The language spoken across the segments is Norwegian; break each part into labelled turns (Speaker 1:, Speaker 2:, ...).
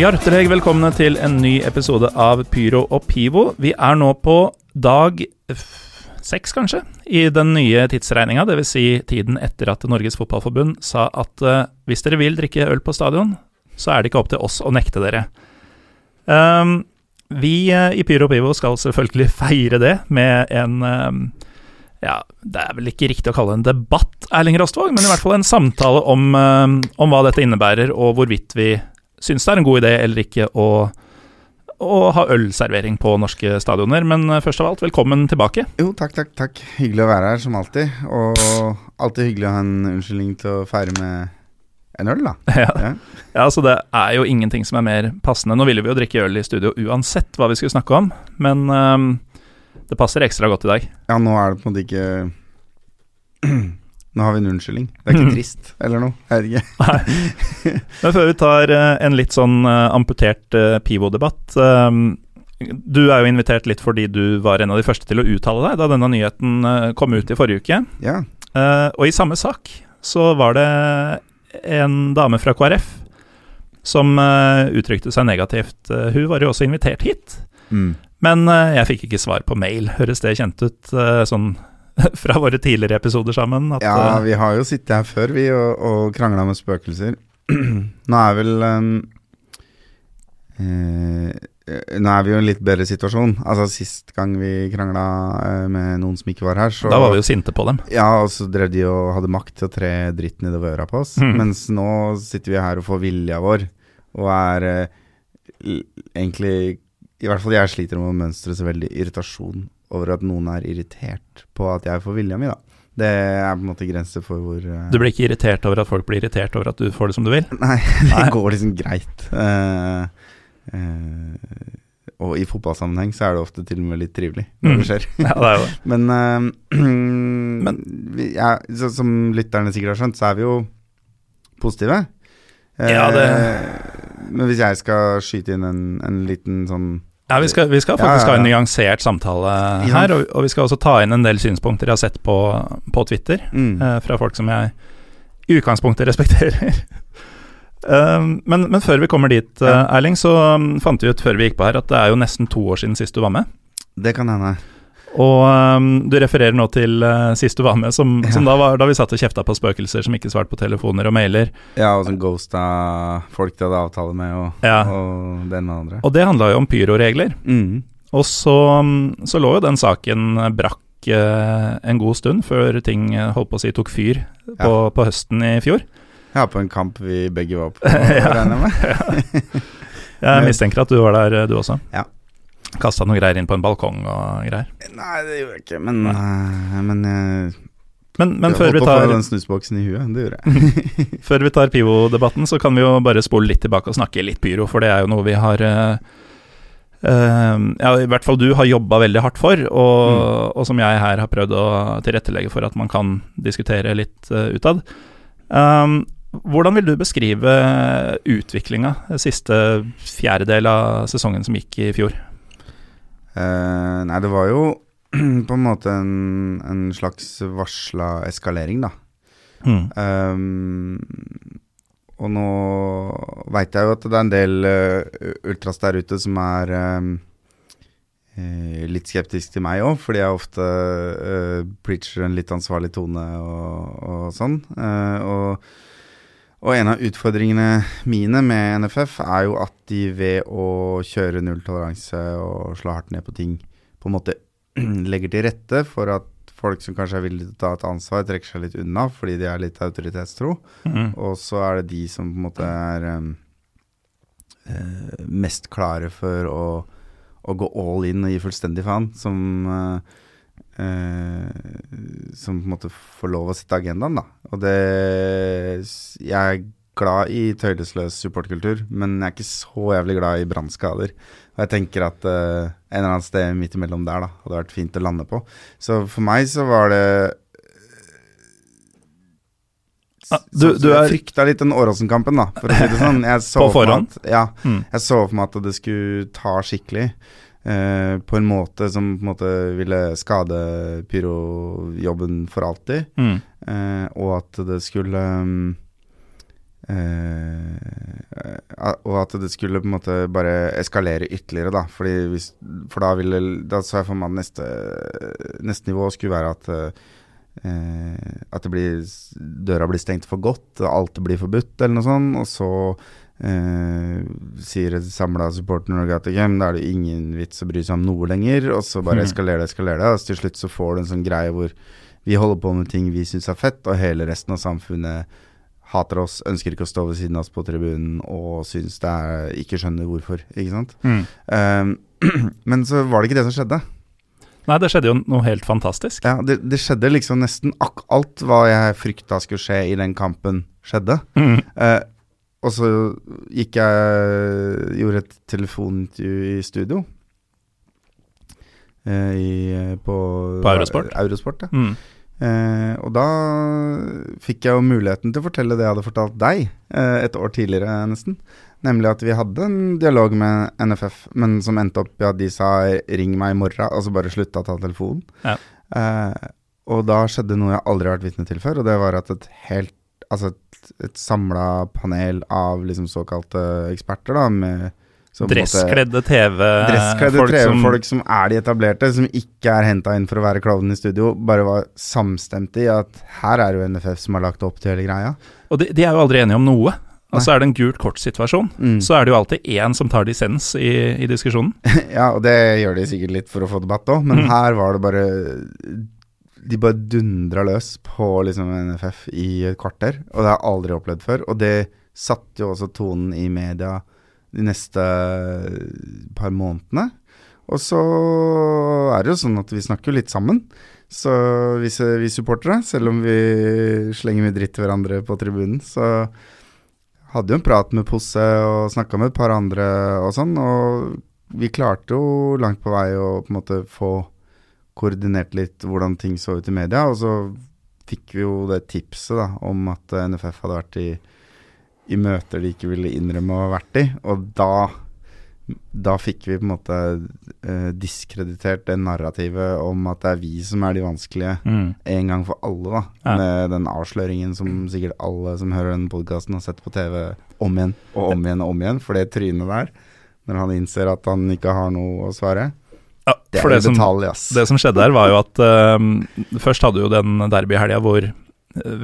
Speaker 1: Hjertelig velkomne til en ny episode av Pyro og Pivo. Vi er nå på dag seks, kanskje, i den nye tidsregninga. Dvs. Si tiden etter at Norges Fotballforbund sa at uh, hvis dere vil drikke øl på stadion, så er det ikke opp til oss å nekte dere. Um, vi uh, i Pyro og Pivo skal selvfølgelig feire det med en um, ja, det er vel ikke riktig å kalle det en debatt, Erling Rostvåg, men i hvert fall en samtale om, um, om hva dette innebærer, og hvorvidt vi syns det er en god idé eller ikke å, å ha ølservering på norske stadioner. Men eh, først av alt, velkommen tilbake.
Speaker 2: Jo, takk, takk, takk. Hyggelig å være her som alltid. Og alltid hyggelig å ha en unnskyldning til å feire med en øl, da.
Speaker 1: Ja.
Speaker 2: Ja.
Speaker 1: ja, altså Det er jo ingenting som er mer passende. Nå ville vi jo drikke øl i studio uansett hva vi skulle snakke om, men um, det passer ekstra godt i dag.
Speaker 2: ja, nå er det på en måte ikke Nå har vi en unnskyldning. Det er ikke trist eller noe. Vet ikke.
Speaker 1: Men før vi tar eh, en litt sånn eh, amputert uh, Pivo-debatt um, Du er jo invitert litt fordi du var en av de første til å uttale deg da denne nyheten eh, kom ut i forrige uke.
Speaker 2: Ja.
Speaker 1: Eh, og i samme sak så var det en dame fra KrF som eh, uttrykte seg negativt. Eh, hun var jo også invitert hit,
Speaker 2: Mm.
Speaker 1: men eh, jeg fikk ikke svar på mail. Høres det kjent ut eh, sånn fra våre tidligere episoder sammen? At,
Speaker 2: ja,
Speaker 1: eh,
Speaker 2: vi har jo sittet her før, vi, og, og krangla med spøkelser. nå er vel um, eh, Nå er vi jo i en litt bedre situasjon. Altså Sist gang vi krangla eh, med noen som ikke var her, så
Speaker 1: da var vi jo sinte på dem.
Speaker 2: Ja, og så drev de og hadde makt til å tre dritten nedover øra på oss.
Speaker 1: Mm.
Speaker 2: Mens nå sitter vi her og får vilja vår, og er eh, egentlig I hvert fall jeg sliter med å mønstre så veldig irritasjon over at noen er irritert på at jeg får vilja mi, da. Det er på en måte grenser for hvor uh,
Speaker 1: Du blir ikke irritert over at folk blir irritert over at du får det som du vil?
Speaker 2: Nei, det
Speaker 1: Nei.
Speaker 2: går liksom greit. Uh, uh, og i fotballsammenheng så er det ofte til og med litt trivelig når
Speaker 1: Mm.
Speaker 2: det skjer.
Speaker 1: Ja, det er det.
Speaker 2: Men,
Speaker 1: Men-
Speaker 2: vi, ja, så, som lytterne sikkert har skjønt, så er vi jo positive.
Speaker 1: Ja, det-
Speaker 2: Men hvis jeg skal skyte inn en, en liten sånn
Speaker 1: Ja, vi skal, vi skal
Speaker 2: Ja,
Speaker 1: faktisk
Speaker 2: ja,
Speaker 1: ha en nyansert samtale
Speaker 2: Ja.
Speaker 1: her, og, og vi skal også ta inn en del synspunkter jeg har sett på, på Twitter,
Speaker 2: mm,
Speaker 1: eh, fra folk som jeg i utgangspunktet respekterer. um, men, men før vi kommer dit, eh,
Speaker 2: Ja.
Speaker 1: Erling, så um, fant vi ut før vi gikk på her at det er jo nesten to år siden sist du var med.
Speaker 2: Det kan hende.
Speaker 1: Og um, du refererer nå til uh, sist du var med, som, som da var da vi satt og kjefta på spøkelser som ikke svarte på telefoner og mailer.
Speaker 2: Ja, og sånn ghosta folk de hadde avtale med, og,
Speaker 1: Ja.
Speaker 2: og den med andre.
Speaker 1: Og det handla jo om pyroregler.
Speaker 2: Mm.
Speaker 1: Og så, um, så lå jo den saken brakk uh, en god stund før ting eh, holdt på å si tok fyr på, på høsten i fjor.
Speaker 2: Ja, på en kamp vi begge var på, regner jeg med.
Speaker 1: Jeg mistenker at du var der, eh, du også.
Speaker 2: Ja.
Speaker 1: Kasta noe greier inn på en balkong og greier.
Speaker 2: Nei, det gjorde jeg ikke, men, øh, men jeg
Speaker 1: Men, men før, vi tar,
Speaker 2: den snusboksen i huet,
Speaker 1: før vi tar Pivo-debatten, så kan vi jo bare spole litt tilbake og snakke litt pyro, for det er jo noe vi har uh, ja, i hvert fall du har jobba veldig hardt for, og, og som jeg her har prøvd å tilrettelegge for at man kan diskutere litt uh, utad. Um, hvordan vil du beskrive utviklinga siste fjerdedel av sesongen som gikk i fjor?
Speaker 2: Eh, nei, det var jo på en måte en, en slags varsla eskalering, da.
Speaker 1: Mm.
Speaker 2: Um, og nå veit jeg jo at det er en del uh, ultras der ute som er um, uh, litt skeptisk til meg òg, fordi jeg ofte uh, preacher en litt ansvarlig tone og, og sånn. Og, og en av utfordringene mine med NFF er jo at de ved å kjøre nulltoleranse og slå hardt ned på ting, på en måte legger til rette for at folk som kanskje er villige til å ta et ansvar, trekker seg litt unna fordi de er litt autoritetstro.
Speaker 1: Mm.
Speaker 2: Og så er det de som på en måte er um, uh, mest klare for å, å gå all in og gi fullstendig faen, som eh, eh, Som på en måte får lov å sette agendaen, da. Og det Jeg er glad i tøylesløs supportkultur, men jeg er ikke så jævlig glad i brannskader. Og jeg tenker at eh, en eller annen sted midt imellom der da, hadde vært fint å lande på. Så for meg så var det
Speaker 1: Ah, du- du er-
Speaker 2: Jeg frykta litt den Åråsen-kampen, da, for å si det sånn. Jeg så
Speaker 1: På
Speaker 2: for
Speaker 1: forhånd?
Speaker 2: At, ja.
Speaker 1: Mm.
Speaker 2: Jeg så for meg at det skulle ta skikkelig. Eh, på en måte som på en måte ville skade pyrojobben for alltid.
Speaker 1: Mm.
Speaker 2: eh, og at det skulle um, eh, Og at det skulle på en måte bare eskalere ytterligere, da. Fordi hvis, for da ville Da så jeg for meg at neste, neste nivå skulle være at eh, At det blir døra blir stengt for godt, alt blir forbudt, eller noe sånt. Og så eh, sier et samla supporter Norge at okay, da er det ingen vits å bry seg om noe lenger. Og så bare
Speaker 1: Mhm.
Speaker 2: eskalerer det, eskalerer det. Og til slutt så får du en sånn greie hvor vi holder på med ting vi syns er fett, og hele resten av samfunnet hater oss, ønsker ikke å stå ved siden av oss på tribunen og syns det er Ikke skjønner hvorfor, ikke sant.
Speaker 1: Mm.
Speaker 2: Uh, men så var det ikke det som skjedde.
Speaker 1: Nei, det skjedde jo noe helt fantastisk.
Speaker 2: Ja, det, det skjedde liksom nesten alt hva jeg frykta skulle skje i den kampen, skjedde.
Speaker 1: Mm.
Speaker 2: Eh, og så gikk jeg Gjorde et telefonintervju i studio. Eh, i, eh, på,
Speaker 1: På Eurosport?
Speaker 2: Eurosport, ja.
Speaker 1: Mm.
Speaker 2: Eh, og da fikk jeg jo muligheten til å fortelle det jeg hadde fortalt deg eh, et år tidligere, nesten. Nemlig at vi hadde en dialog med NFF, men som endte opp i at de sa 'ring meg i morgen', og så bare slutta å ta telefonen.
Speaker 1: Ja.
Speaker 2: Eh, og da skjedde noe jeg aldri har vært vitne til før, og det var at et helt Altså et, et samla panel av liksom såkalte eksperter, da, med
Speaker 1: Dresskledde TV-folk
Speaker 2: Dresskledde
Speaker 1: som
Speaker 2: TV-folk som er de etablerte, som ikke er henta inn for å være klovnen i studio, bare var samstemte i at her er jo NFF som har lagt opp til hele greia.
Speaker 1: Og de, de er jo aldri enige om noe. Nei. Altså er det en gult kort-situasjon.
Speaker 2: Mm.
Speaker 1: Så er det jo alltid én som tar dissens i, i diskusjonen.
Speaker 2: Ja, og det gjør de sikkert litt for å få debatt òg, men
Speaker 1: Mm.
Speaker 2: her var det bare De bare dundra løs på liksom NFF i et kvarter, og det har jeg aldri opplevd før. Og det satte jo også tonen i media de neste par månedene. Og så er det jo sånn at vi snakker jo litt sammen. Så vi, vi supportere, selv om vi slenger mye dritt til hverandre på tribunen, så hadde jo en prat med Posse og snakka med et par andre og sånn, og vi klarte jo langt på vei å på en måte få koordinert litt hvordan ting så ut i media, og så fikk vi jo det tipset da, om at NFF hadde vært i, i møter de ikke ville innrømme å ha vært i, og da da fikk vi på en måte eh, diskreditert det narrativet om at det er vi som er de vanskelige,
Speaker 1: Mm.
Speaker 2: en gang for alle, da.
Speaker 1: Ja.
Speaker 2: Med den avsløringen som sikkert alle som hører denne podkasten, har sett på TV om igjen og om igjen og om igjen, for det trynet der, når han innser at han ikke har noe å svare.
Speaker 1: Ja,
Speaker 2: Det
Speaker 1: for det som,
Speaker 2: detalj, ass.
Speaker 1: det som skjedde her, var jo at uh, Først hadde jo den derbyhelga hvor eh,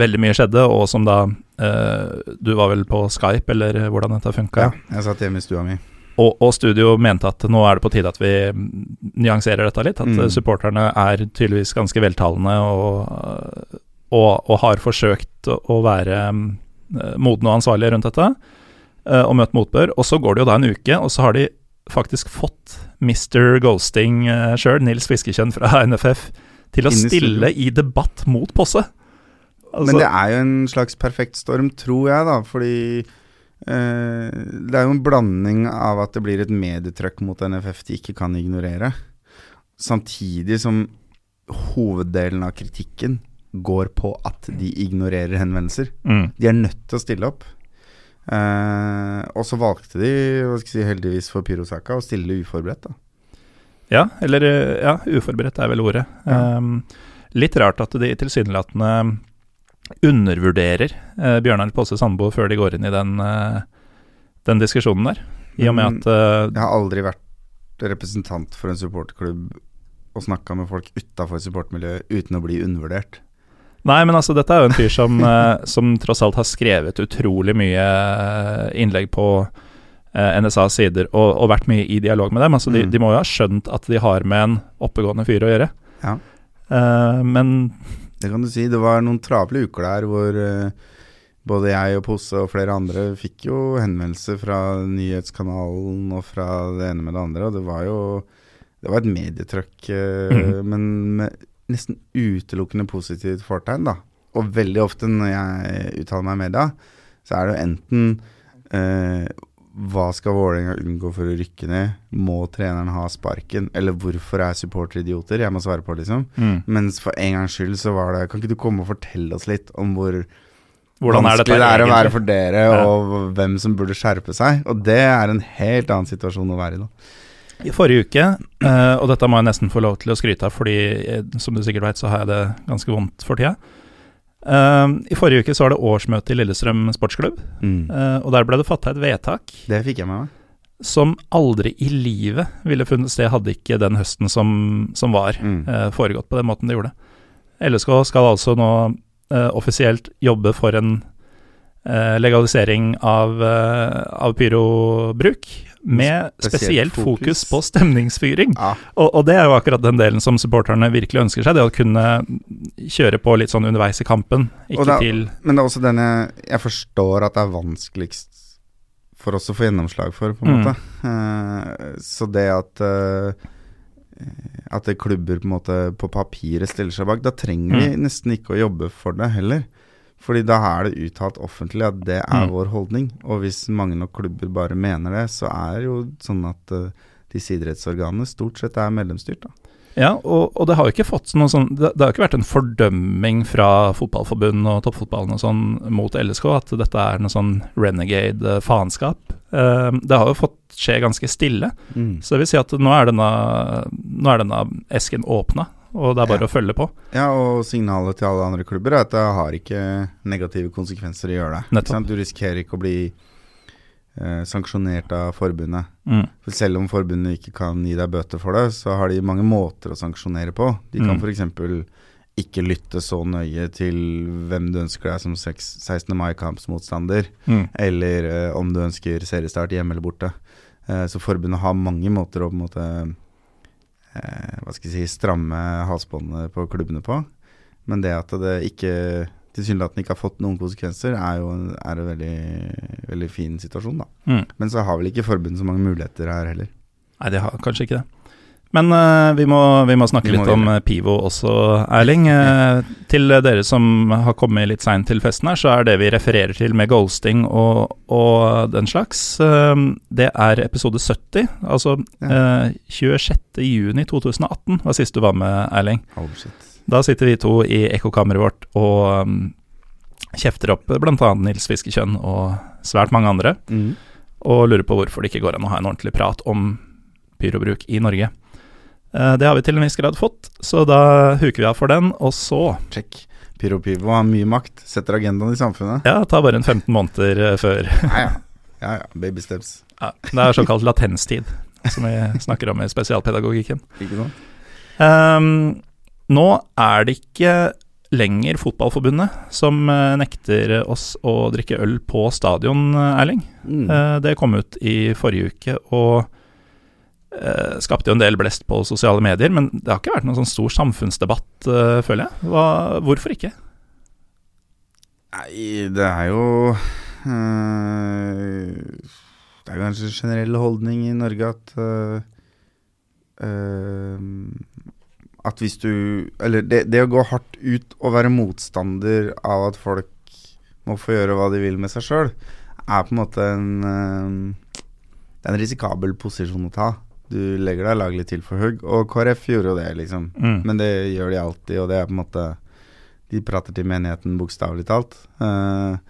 Speaker 1: veldig mye skjedde, og som da uh, Du var vel på Skype, eller hvordan dette funka?
Speaker 2: ja, jeg satt hjemme i stua mi.
Speaker 1: Og, og studio mente at nå er det på tide at vi nyanserer dette litt. At
Speaker 2: Mm.
Speaker 1: supporterne er tydeligvis ganske veltalende og, og, og har forsøkt å være eh, modne og ansvarlige rundt dette, og møtt motbør. Og så går det jo da en uke, og så har de faktisk fått Mr. Ghosting uh, sjøl, Nils Fiskekjønn fra NFF, til å stille i debatt mot Posse. Altså,
Speaker 2: Men det er jo en slags perfekt storm, tror jeg, da, fordi eh, det er jo en blanding av at det blir et medietrykk mot NFF de ikke kan ignorere, samtidig som hoveddelen av kritikken går på at de ignorerer henvendelser.
Speaker 1: mm,
Speaker 2: De er nødt til å stille opp. Eh, og så valgte de, si, heldigvis for Pyrosaka, å stille uforberedt. da.
Speaker 1: Ja, eller eh, ja, uforberedt er vel ordet.
Speaker 2: Ja.
Speaker 1: Um, litt rart at de tilsynelatende undervurderer eh, Bjørnar Posse Sandbo før de går inn i den, eh, den diskusjonen der. I og med at eh,
Speaker 2: Jeg har aldri vært representant for en supporterklubb og snakka med folk utafor supportmiljøet uten å bli undervurdert.
Speaker 1: Nei, men altså, dette er jo en fyr som, eh, som tross alt har skrevet utrolig mye eh, innlegg på eh, NSAs sider, og, og vært mye i dialog med dem. Altså, de,
Speaker 2: Mm.
Speaker 1: de må jo ha skjønt at de har med en oppegående fyr å gjøre.
Speaker 2: Ja.
Speaker 1: Eh, men
Speaker 2: Det kan du si. Det var noen travle uker der hvor eh, både jeg og Posse og flere andre fikk jo henvendelser fra nyhetskanalen og fra det ene med det andre, og det var jo Det var et medietrøkk,
Speaker 1: Mhm.
Speaker 2: men med nesten utelukkende positivt fortegn, da. Og veldig ofte når jeg uttaler meg i media, så er det jo enten eh, hva skal Vålerenga unngå for å rykke ned? Må treneren ha sparken? Eller hvorfor er supportere idioter? Jeg må svare på, liksom.
Speaker 1: mm,
Speaker 2: Mens for en gangs skyld så var det Kan ikke du komme og fortelle oss litt om hvor
Speaker 1: hvordan er
Speaker 2: vanskelig det er å være for dere,
Speaker 1: Ja.
Speaker 2: og hvem som burde skjerpe seg? Og det er en helt annen situasjon å være i nå.
Speaker 1: I forrige uke, eh, og dette må jeg nesten få lov til å skryte av, fordi eh, som du sikkert vet, så har jeg det ganske vondt for tida. Eh, I forrige uke så var det årsmøte i Lillestrøm sportsklubb, mm. og der ble det fatta et vedtak
Speaker 2: Det fikk jeg med meg.
Speaker 1: som aldri i livet ville funnet sted hadde ikke den høsten som, som var,
Speaker 2: Mm.
Speaker 1: foregått på den måten det gjorde. LSK skal altså nå offisielt jobbe for en legalisering av, av pyrobruk, med
Speaker 2: Spesielt
Speaker 1: fokus. på stemningsfyring.
Speaker 2: Ja.
Speaker 1: Og, og det er jo akkurat den delen som supporterne virkelig ønsker seg, det å kunne kjøre på litt sånn underveis i kampen, ikke
Speaker 2: det,
Speaker 1: til
Speaker 2: Men det er også denne Jeg forstår at det er vanskeligst for oss å få gjennomslag for, på en
Speaker 1: Mm.
Speaker 2: måte. Uh, så det at uh, At det klubber på en måte på papiret stiller seg bak, da trenger vi
Speaker 1: Mm.
Speaker 2: nesten ikke å jobbe for det heller. Fordi da er det uttalt offentlig at det er
Speaker 1: Mm.
Speaker 2: vår holdning. Og hvis mange nok klubber bare mener det, så er det jo sånn at uh, disse idrettsorganene stort sett er medlemsstyrt, da.
Speaker 1: Ja, og, og det har jo ikke fått noe sånn det, det har ikke vært en fordømming fra fotballforbund og toppfotballen og sånn mot LSK at dette er noe sånn renegade eh, faenskap. Uh, det har jo fått skje ganske stille, så det vil si at nå er denne, nå er denne esken åpna, og det er bare
Speaker 2: Ja.
Speaker 1: å følge på.
Speaker 2: Ja, og signalet til alle andre klubber er at det har ikke negative konsekvenser å gjøre det. Du risikerer ikke å bli eh, sanksjonert av forbundet.
Speaker 1: Mm.
Speaker 2: For selv om forbundet ikke kan gi deg bøter for det, så har de mange måter å sanksjonere på. De kan
Speaker 1: Mm.
Speaker 2: f.eks. ikke lytte så nøye til hvem du ønsker deg som seks- 16. mai-kampsmotstander,
Speaker 1: Mm.
Speaker 2: eller eh, om du ønsker seriestart hjemme eller borte. Eh, så forbundet har mange måter å på en måte hva skal jeg si, stramme halsbåndet på klubbene på. Men det at det ikke tilsynelatende ikke har fått noen konsekvenser, er jo er en veldig, veldig fin situasjon, da.
Speaker 1: Mm.
Speaker 2: Men så har vel ikke forbundet så mange muligheter her heller.
Speaker 1: Nei, de har kanskje ikke det. Men uh, vi, må, vi må snakke
Speaker 2: Vi må
Speaker 1: litt om
Speaker 2: gjøre
Speaker 1: eh, Pivo også, Erling. Uh, til dere som har kommet litt seint til festen her, så er det vi refererer til med ghosting og, og den slags, det er episode 70. Altså uh, 26. juni 2018 var sist du var med, Erling.
Speaker 2: Oh.
Speaker 1: Da sitter vi to i ekkokammeret vårt og um, kjefter opp bl.a. Nils Fiskekjønn og svært mange andre,
Speaker 2: Mm.
Speaker 1: og lurer på hvorfor det ikke går an å ha en ordentlig prat om pyrobruk i Norge. Eh, Det har vi til en viss grad fått, så da huker vi av for den. Og så,
Speaker 2: Check. Piro Pivo har mye makt, setter agendaen i samfunnet.
Speaker 1: ja, ta bare en 15 måneder eh, før.
Speaker 2: Ja, ja. ja, ja. Baby steps.
Speaker 1: Ja, det er såkalt latenstid, som vi snakker om i spesialpedagogikken.
Speaker 2: Ikke sant?
Speaker 1: Um, nå er det ikke lenger Fotballforbundet som eh, nekter oss å drikke øl på stadion, Erling.
Speaker 2: Mm.
Speaker 1: Uh, det kom ut i forrige uke og skapte jo en del blest på sosiale medier, men det har ikke vært noen sånn stor samfunnsdebatt, eh, føler jeg. Hva, hvorfor ikke?
Speaker 2: Nei, det er jo øh, Det er kanskje en generell holdning i Norge at øh, At hvis du Eller det, det å gå hardt ut og være motstander av at folk må få gjøre hva de vil med seg sjøl, er på en måte en øh, Det er en risikabel posisjon å ta. Du legger deg laglig til for hugg, og KrF gjorde jo det, liksom.
Speaker 1: Mm.
Speaker 2: Men det gjør de alltid, og det er på en måte De prater til menigheten, bokstavelig talt. Uh,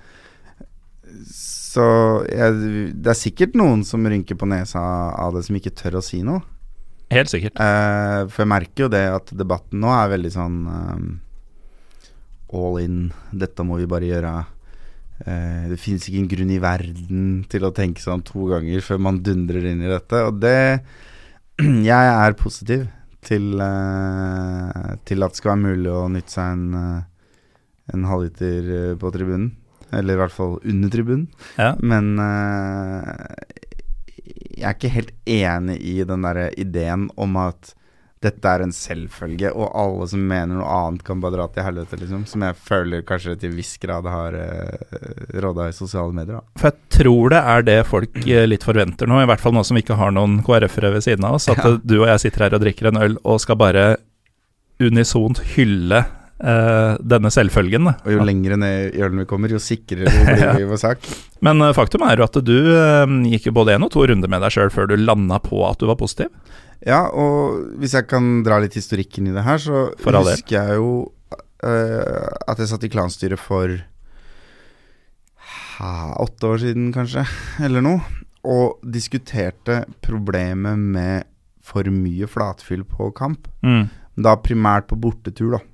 Speaker 2: så jeg, det er sikkert noen som rynker på nesa av det, som ikke tør å si noe.
Speaker 1: Helt sikkert.
Speaker 2: Uh, for jeg merker jo det at debatten nå er veldig sånn eh, all in, dette må vi bare gjøre. Eh, det finnes ikke en grunn i verden til å tenke sånn to ganger før man dundrer inn i dette. Og det Jeg er positiv til, eh, til at det skal være mulig å nytte seg en, eh, en halvliter på tribunen. Eller i hvert fall under tribunen.
Speaker 1: Ja.
Speaker 2: Men jeg er ikke helt enig i den der ideen om at dette er en selvfølge, og alle som mener noe annet, kan bare dra til helvete, liksom. Som jeg føler kanskje til viss grad har uh, råda i sosiale medier. Da.
Speaker 1: For jeg tror det er det folk eh, litt forventer nå, i hvert fall nå som vi ikke har noen KrF-ere ved siden av oss. At ja. du og jeg sitter her og drikker en øl og skal bare unisont hylle Uh, denne selvfølgen.
Speaker 2: Og jo lenger ned i ølen vi kommer, jo sikrere blir vi vår sak.
Speaker 1: Men uh, faktum er jo at du uh, gikk jo både én og to runder med deg sjøl før du landa på at du var positiv.
Speaker 2: Ja, og hvis jeg kan dra litt historikken i det her, så husker jeg jo uh, at jeg satt i klanstyret for ha, åtte år siden, kanskje, eller noe, og diskuterte problemet med for mye flatfyll på kamp. Mm. Da primært på bortetur, da.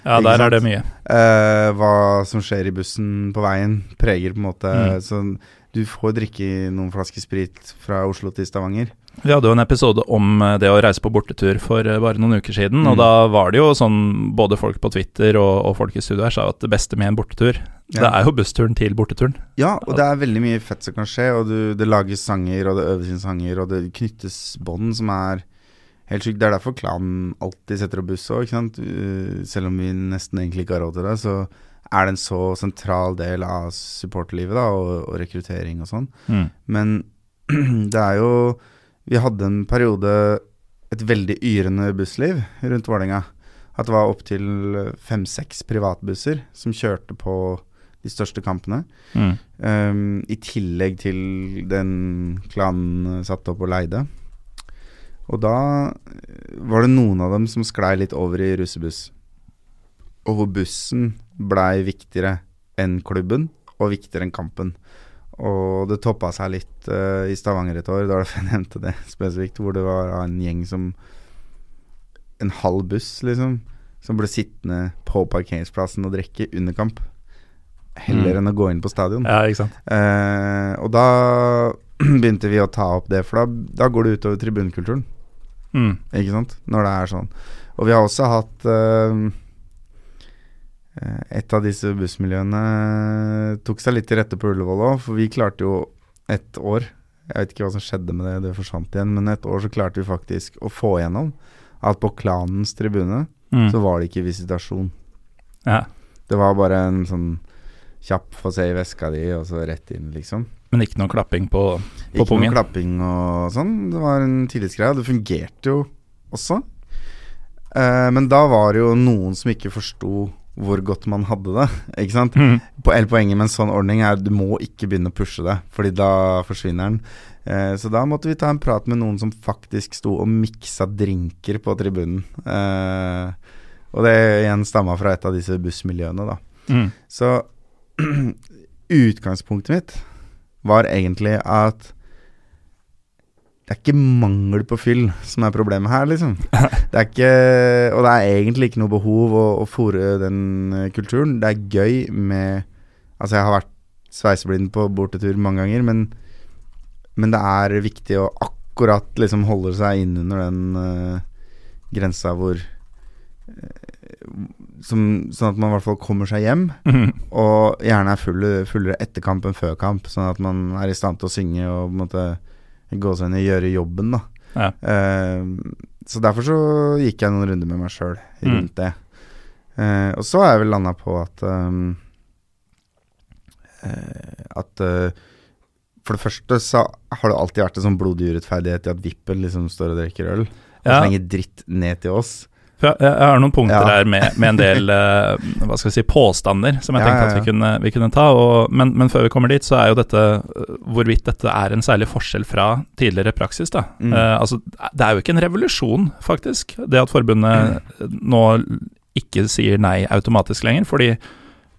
Speaker 1: Ja, Ikke der sant? er det mye.
Speaker 2: Uh, hva som skjer i bussen på veien, preger på en måte mm. sånn Du får drikke noen flasker sprit fra Oslo til Stavanger.
Speaker 1: Vi hadde jo en episode om eh, det å reise på bortetur for eh, bare noen uker siden. Mm. Og da var det jo sånn både folk på Twitter og, og folk i studio her sa at det beste med en bortetur, ja. det er jo bussturen til borteturen.
Speaker 2: Ja, og det er veldig mye fett som kan skje. Og du, det lages sanger, og det øves inn sanger, og det knyttes bånd som er helt sykt. Det er derfor klanen alltid setter opp buss òg, uh, selv om vi nesten egentlig ikke har råd til det. så er det en så sentral del av supporterlivet da, og, og rekruttering og sånn. Mm. Men det er jo vi hadde en periode et veldig yrende bussliv rundt Vålerenga. At det var opptil fem-seks privatbusser som kjørte på de største kampene. Mm. Um, I tillegg til den klanen satte opp og leide. Og da var det noen av dem som sklei litt over i russebuss. Og hvor bussen blei viktigere enn klubben, og viktigere enn kampen. Og det toppa seg litt uh, i Stavanger et år, da jeg nevnte det spesifikt, hvor det var en gjeng som En halv buss, liksom, som ble sittende på parkeringsplassen og drikke under kamp. Heller mm. enn å gå inn på stadion.
Speaker 1: Ja, ikke sant.
Speaker 2: Uh, og da begynte vi å ta opp det, for da, da går det utover tribunkulturen. Mm. Ikke sant? Når det er sånn. Og vi har også hatt uh, et av disse bussmiljøene tok seg litt til rette på Ullevål òg, for vi klarte jo et år Jeg vet ikke hva som skjedde med det, det forsvant igjen, men et år så klarte vi faktisk å få igjennom at på klanens tribune mm. så var det ikke visitasjon.
Speaker 1: Ja.
Speaker 2: Det var bare en sånn kjapp få se i veska di, og så rett inn, liksom.
Speaker 1: Men ikke noe klapping på, på
Speaker 2: ikke pungen? Ikke noe klapping og sånn. Det var en tillitsgreie. Det fungerte jo også. Eh, men da var det jo noen som ikke forsto hvor godt man hadde det. Ikke sant? Mm. Poenget med en sånn ordning er du må ikke begynne å pushe det, fordi da forsvinner den. Eh, så da måtte vi ta en prat med noen som faktisk sto og miksa drinker på tribunen. Eh, og det igjen stamma fra et av disse bussmiljøene, da. Mm. Så utgangspunktet mitt var egentlig at det er ikke mangel på fyll som er problemet her, liksom. Det er ikke, og det er egentlig ikke noe behov å, å fòre den eh, kulturen. Det er gøy med Altså, jeg har vært sveiseblind på bortetur mange ganger, men, men, det er viktig å akkurat liksom holde seg innunder den uh, grensa hvor uh, som, Sånn at man i hvert fall kommer seg hjem, mm. og gjerne er full, fullere etter kamp enn før kamp, sånn at man er i stand til å synge og på en måte gåsehudene gjøre jobben, da. Ja. Uh, så derfor så gikk jeg noen runder med meg sjøl rundt mm. det. Uh, og så har jeg vel landa på at um, uh, At for det første så har det alltid vært en sånn blodig urettferdighet i at Vippen liksom står og drikker øl og ja. slenger dritt ned til oss.
Speaker 1: Jeg, jeg, har noen punkter ja. her med, med, en del uh, hva skal vi si, påstander som jeg ja, tenkte at vi kunne, vi kunne ta. Og, men, men, før vi kommer dit, så er jo dette uh, hvorvidt dette er en særlig forskjell fra tidligere praksis. da. Mm. Uh, altså, Det er jo ikke en revolusjon, faktisk, det at forbundet mm. nå ikke sier nei automatisk lenger. fordi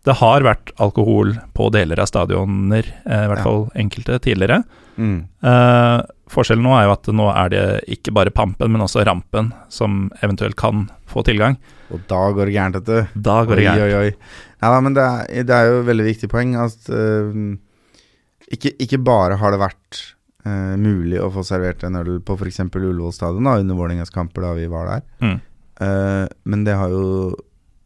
Speaker 1: det har vært alkohol på deler av stadioner, i hvert fall enkelte, tidligere. Mm. Uh, Forskjellen nå er jo at nå er det ikke bare pampen, men også rampen som eventuelt kan få tilgang.
Speaker 2: Og da går det gærent, vet du.
Speaker 1: Da går det gærent. Oi, oi, oi.
Speaker 2: Ja, men det er, det er jo et veldig viktig poeng at uh, ikke, ikke, bare har det vært uh, mulig å få servert en øl på f.eks. Ullevål stadion under Vålerengas kamper da vi var der, mm. uh, men det har jo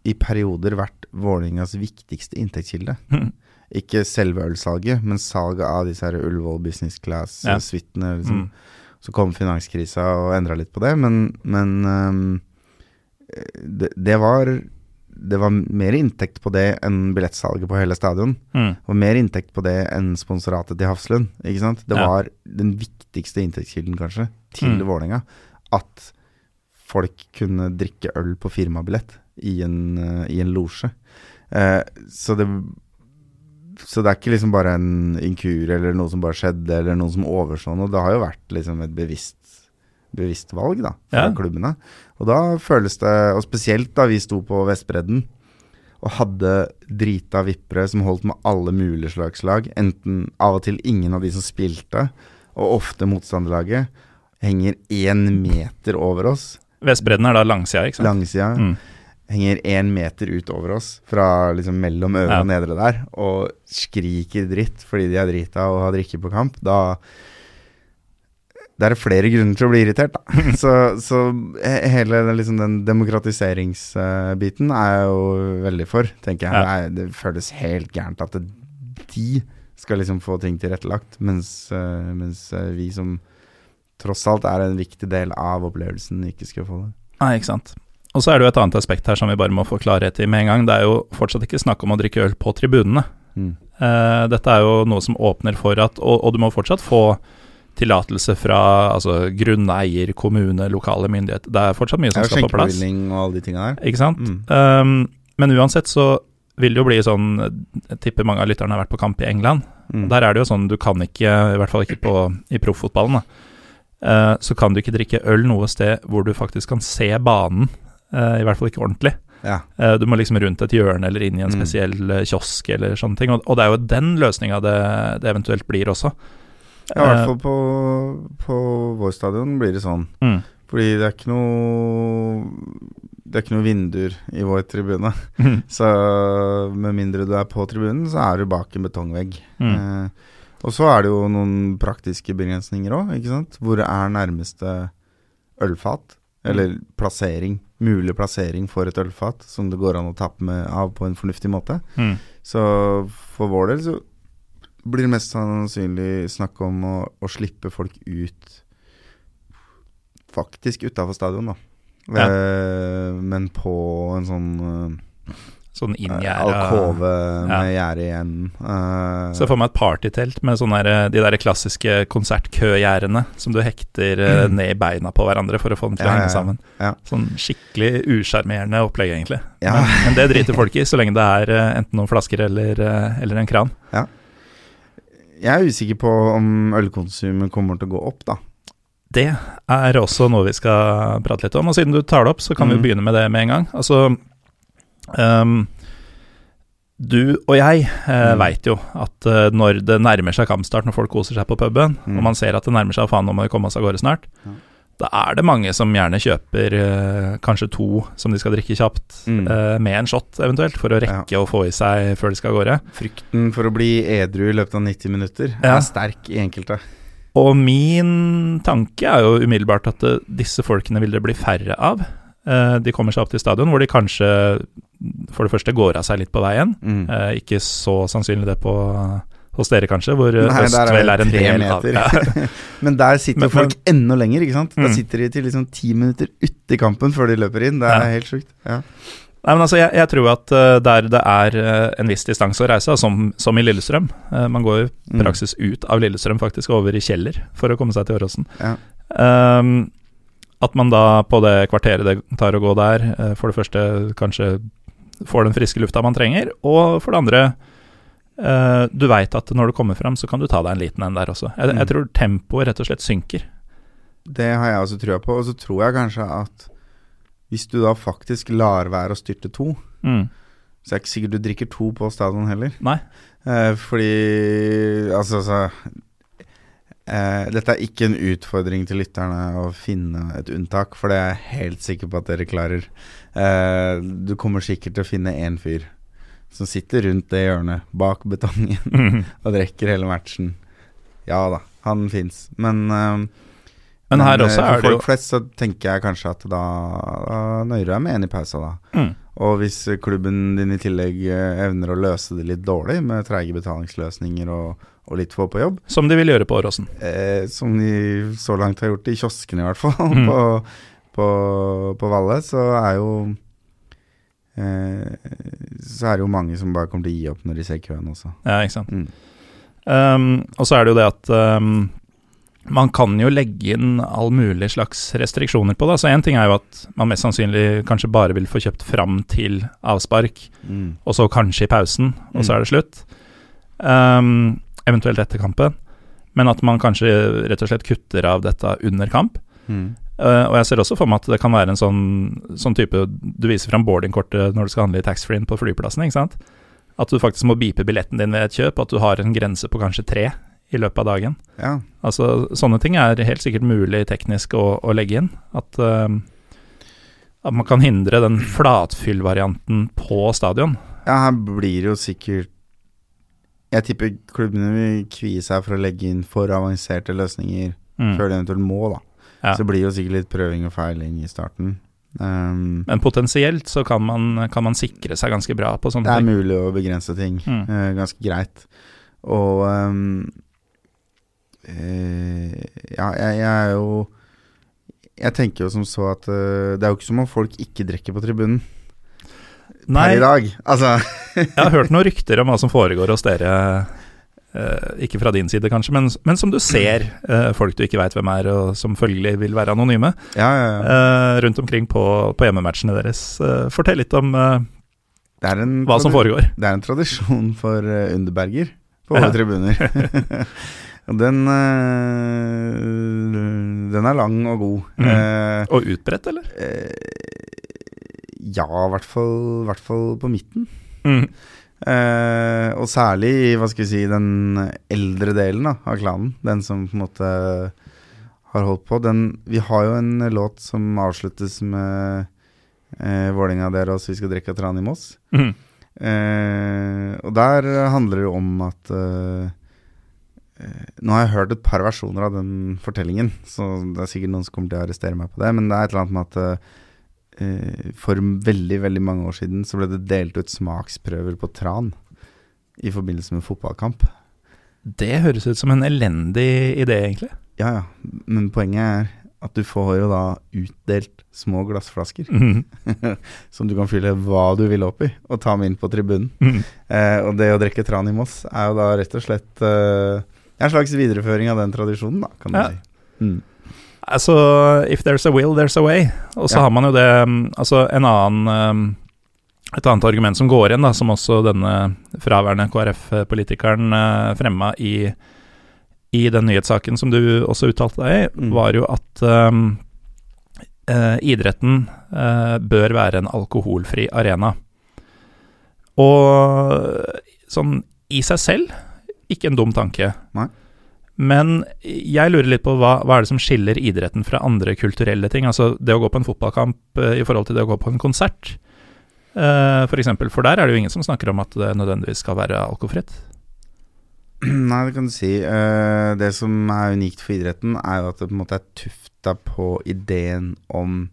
Speaker 2: i perioder vært Vålerengas viktigste inntektskilde. Mm. Ikke selve ølsalget, men salget av disse her Ullevål Business Class-suitene. Ja. Liksom. Mm. Så kom finanskrisa og endra litt på det, men, men um, det, det var det var mer inntekt på det enn billettsalget på hele stadion.
Speaker 1: Mm.
Speaker 2: Og mer inntekt på det enn sponsoratet til Hafslund. Ikke sant? Det
Speaker 1: Ja.
Speaker 2: var den viktigste inntektskilden, kanskje, til
Speaker 1: Mm.
Speaker 2: Vålerenga. At folk kunne drikke øl på firmabillett i en, uh, en losje. Uh, så det Så det er ikke liksom bare en inkur eller noe som bare skjedde, eller noe som overså noe. Det har jo vært liksom et bevisst bevisst valg da, fra
Speaker 1: Ja.
Speaker 2: klubbene. Og da føles det, og spesielt da vi sto på Vestbredden og hadde drita vippere som holdt med alle mulige slags lag, enten av og til ingen av de som spilte, og ofte motstanderlaget, henger én meter over oss,
Speaker 1: Vestbredden er da langsida, ikke sant?
Speaker 2: langsida,
Speaker 1: Mm.
Speaker 2: Henger én meter ut over oss, fra liksom mellom øvre
Speaker 1: Ja.
Speaker 2: og nedre der, og skriker dritt fordi de er drita og har drikke på kamp, da det er flere grunner til å bli irritert, da. Så, så hele den, liksom, den demokratiseringsbiten er jeg jo veldig for, tenker jeg.
Speaker 1: Ja.
Speaker 2: Det, det føles helt gærent at det, de skal liksom få ting tilrettelagt, mens, eh, mens eh, vi som tross alt er en viktig del av opplevelsen, ikke skal få det.
Speaker 1: Nei, ikke sant. Og så er det jo et annet aspekt her som vi bare må få klarhet i med en gang. Det er jo fortsatt ikke snakk om å drikke øl på tribunene.
Speaker 2: Mm.
Speaker 1: Uh, dette er jo noe som åpner for at Og, og du må fortsatt få tillatelse fra altså, grunneier, kommune, lokale myndigheter. Det er fortsatt mye som skal på plass.
Speaker 2: og alle de der.
Speaker 1: Ikke sant?
Speaker 2: Mm.
Speaker 1: Um, men uansett så vil det jo bli sånn Jeg tipper mange av lytterne har vært på kamp i England.
Speaker 2: Mm.
Speaker 1: Der er det jo sånn du kan ikke, i hvert fall ikke på, i proffotballen, da, eh, så kan du ikke drikke øl noe sted hvor du faktisk kan se banen. Eh, I hvert fall ikke ordentlig.
Speaker 2: Ja.
Speaker 1: Eh, du må liksom rundt et hjørne eller inn i en
Speaker 2: Mm.
Speaker 1: spesiell mm. kiosk eller sånne ting. Og, det er jo den løsninga det, det eventuelt blir også.
Speaker 2: Ja, I hvert fall på, på vår stadion blir det sånn.
Speaker 1: Mm.
Speaker 2: Fordi det er ikke noe Det er ikke noe vinduer i vår tribune.
Speaker 1: Mm.
Speaker 2: Så med mindre du er på tribunen, så er du bak en betongvegg.
Speaker 1: Mm.
Speaker 2: Eh, og så er det jo noen praktiske begrensninger òg, ikke sant. Hvor er nærmeste ølfat? Eller plassering. Mulig plassering for et ølfat som det går an å tappe med av på en fornuftig måte.
Speaker 1: Mm.
Speaker 2: Så for vår del så blir det mest sannsynlig snakk om å, å slippe folk ut faktisk utafor stadion, da.
Speaker 1: Ja.
Speaker 2: Eh, men på en sånn eh,
Speaker 1: Sånn inngjerda
Speaker 2: alkove med
Speaker 1: Ja.
Speaker 2: gjerde igjen. Så
Speaker 1: Se for meg et partytelt med sånne der, de der klassiske konsertkøgjerdene som du hekter mm. ned i beina på hverandre for å få dem til.
Speaker 2: Ja,
Speaker 1: å henge sammen.
Speaker 2: Ja.
Speaker 1: Sånn skikkelig usjarmerende opplegg, egentlig.
Speaker 2: Ja.
Speaker 1: Men, men det driter folk i, så lenge det er eh, enten noen flasker eller, eh, eller en kran.
Speaker 2: Jeg er usikker på om ølkonsumet kommer til å gå opp, da.
Speaker 1: Det er også noe vi skal prate litt om, og siden du tar det opp, så kan vi
Speaker 2: Mm.
Speaker 1: begynne med det med en gang. Altså ehm, Du og jeg eh,
Speaker 2: Mm.
Speaker 1: veit jo at eh, når det nærmer seg kampstart, når folk koser seg på puben,
Speaker 2: Mm.
Speaker 1: og man ser at det nærmer seg, faen nå må vi komme oss av gårde snart,
Speaker 2: Ja.
Speaker 1: da er det mange som gjerne kjøper eh, kanskje to som de skal drikke kjapt,
Speaker 2: Mm.
Speaker 1: eh, med en shot eventuelt, for å rekke å få i seg før de skal av gårde.
Speaker 2: Frykten for å bli edru i løpet av 90 minutter
Speaker 1: Ja.
Speaker 2: er sterk i enkelte.
Speaker 1: Og min tanke er jo umiddelbart at disse folkene vil det bli færre av. Eh, de kommer seg opp til stadion, hvor de kanskje for det første går av seg litt på veien.
Speaker 2: Mm.
Speaker 1: Eh, ikke så sannsynlig det på hos dere, kanskje, hvor eh,
Speaker 2: Nei, der er
Speaker 1: en
Speaker 2: tre
Speaker 1: del av ja.
Speaker 2: Men der sitter
Speaker 1: Men-
Speaker 2: jo folk enda lenger, ikke sant?
Speaker 1: Mm.
Speaker 2: sitter de til liksom ti minutter uti kampen før de løper inn. Det er
Speaker 1: Ja.
Speaker 2: helt sjukt. Ja.
Speaker 1: Nei, men altså, jeg, jeg tror at uh, der det er uh, en viss distanse å reise, som, som i Lillestrøm uh, Man går jo
Speaker 2: Mm.
Speaker 1: praksis ut av Lillestrøm, faktisk over i Kjeller, for å komme seg til Åråsen.
Speaker 2: Ja.
Speaker 1: Ehm, at man da på det kvarteret det tar å gå der, eh, for det første kanskje får den friske lufta man trenger, og for det andre eh, Du veit at når du kommer fram, så kan du ta deg en liten en der også. Jeg,
Speaker 2: Mm.
Speaker 1: jeg tror tempoet rett og slett synker.
Speaker 2: Det har jeg også trua på. Og så tror jeg kanskje at hvis du da faktisk lar være å styrte to,
Speaker 1: Mm.
Speaker 2: så er det ikke sikkert du drikker to på stadion heller.
Speaker 1: Nei.
Speaker 2: Eh, fordi Altså, så eh, Dette er ikke en utfordring til lytterne å finne et unntak, for det er jeg helt sikker på at dere klarer. Eh, du kommer sikkert til å finne én fyr som sitter rundt det hjørnet, bak betongen,
Speaker 1: Mm.
Speaker 2: og drikker hele matchen. Ja da, han fins. Men eh,
Speaker 1: Men her
Speaker 2: eh,
Speaker 1: også
Speaker 2: for
Speaker 1: det jo
Speaker 2: folk flest så tenker jeg kanskje at da, da nøyer deg med en i pausa, da.
Speaker 1: mm.
Speaker 2: Og hvis klubben din i tillegg eh, evner å løse det litt dårlig, med treige betalingsløsninger og, og litt få på jobb.
Speaker 1: Som de vil gjøre på Åråsen.
Speaker 2: Eh, som de så langt har gjort i kioskene, i hvert fall.
Speaker 1: Mm.
Speaker 2: På, på, på Valle. Så er jo eh, Så er det jo mange som bare kommer til å gi opp når de ser køen også.
Speaker 1: Ja, ikke sant.
Speaker 2: Mm.
Speaker 1: Um, og så er det jo det at um, man kan jo legge inn all mulig slags restriksjoner på det. Så én ting er jo at man mest sannsynlig kanskje bare vil få kjøpt fram til avspark,
Speaker 2: Mm.
Speaker 1: og så kanskje i pausen, og så
Speaker 2: Mm.
Speaker 1: er det slutt. Um, eventuelt etter kampen. Men at man kanskje rett og slett kutter av dette under kamp.
Speaker 2: Mm.
Speaker 1: Uh, og jeg ser også for meg at det kan være en sånn, sånn type Du viser fram boardingkortet når du skal handle i taxfree-en på flyplassen, ikke sant? At du faktisk må beepe billetten din ved et kjøp, at du har en grense på kanskje tre i løpet av dagen.
Speaker 2: Ja.
Speaker 1: Altså, sånne ting er helt sikkert mulig teknisk å, å legge inn. At, uh, at man kan hindre den flatfyllvarianten på stadion.
Speaker 2: ja, her blir det jo sikkert Jeg tipper klubbene vil kvie seg for å legge inn for avanserte løsninger
Speaker 1: Mm.
Speaker 2: før de eventuelt må, da.
Speaker 1: Ja.
Speaker 2: Så det blir jo sikkert litt prøving og feiling i starten. Um,
Speaker 1: Men potensielt så kan man, kan man sikre seg ganske bra på sånne ting.
Speaker 2: det er
Speaker 1: ting.
Speaker 2: mulig å begrense ting
Speaker 1: Mm.
Speaker 2: uh, ganske greit. Og um, uh, Ja, jeg, jeg er jo Jeg tenker jo som så at uh, det er jo ikke som om folk ikke drikker på tribunen
Speaker 1: Nei,
Speaker 2: per i dag. Altså
Speaker 1: jeg har hørt noen rykter om hva som foregår hos dere. eh, ikke fra din side, kanskje, men, men som du ser eh, folk du ikke veit hvem er, og som følgelig vil være anonyme,
Speaker 2: Ja, ja, ja.
Speaker 1: eh, rundt omkring på, på hjemmematchene deres. Fortell litt om
Speaker 2: Det en
Speaker 1: hva som foregår.
Speaker 2: Det er en tradisjon for underberger på våre tribuner. Den Den er lang og god.
Speaker 1: Mm.
Speaker 2: Eh,
Speaker 1: Og utbredt, eller?
Speaker 2: Ja, i hvert fall, hvert fall på midten.
Speaker 1: Mm.
Speaker 2: Eh, og særlig i hva skal vi si, den eldre delen da, av klanen. Den som på en måte har holdt på. Den, vi har jo en låt som avsluttes med eh, Vålinga der oss, vi skal drikke tran i Moss'.
Speaker 1: Mm.
Speaker 2: Eh, og der handler det jo om at eh, eh, Nå har jeg hørt et par versjoner av den fortellingen, så det er sikkert noen som kommer til å arrestere meg på det, men det er et eller annet med at eh, for veldig, veldig mange år siden så ble det delt ut smaksprøver på tran i forbindelse med fotballkamp.
Speaker 1: Det høres ut som en elendig idé, egentlig.
Speaker 2: Ja, ja, men poenget er at du får jo da utdelt små glassflasker
Speaker 1: Mm.
Speaker 2: som du kan fylle hva du vil opp i, og ta med inn på tribunen.
Speaker 1: Mm.
Speaker 2: Eh, og det å drikke tran i Moss er jo da rett og slett eh, en slags videreføring av den tradisjonen, da, kan du
Speaker 1: Ja.
Speaker 2: si. Mm.
Speaker 1: Altså, if there's a will, there's a way. Og så
Speaker 2: Ja.
Speaker 1: har man jo det mm, Altså, en annen mm, Et annet argument som går igjen, da, som også denne fraværende KrF-politikeren uh, fremma i, i den nyhetssaken som du også uttalte deg i,
Speaker 2: Mm.
Speaker 1: var jo at um, uh, idretten uh, bør være en alkoholfri arena. Og sånn i seg selv, ikke en dum tanke.
Speaker 2: Nei.
Speaker 1: Men jeg lurer litt på hva, hva er det som skiller idretten fra andre kulturelle ting? Altså det å gå på en fotballkamp eh, i forhold til det å gå på en konsert, eh, for eksempel. For der er det jo ingen som snakker om at det nødvendigvis skal være alkoholfritt.
Speaker 2: Nei, det kan du si. Uh, det som er unikt for idretten, er jo at det på en måte er tufta på ideen om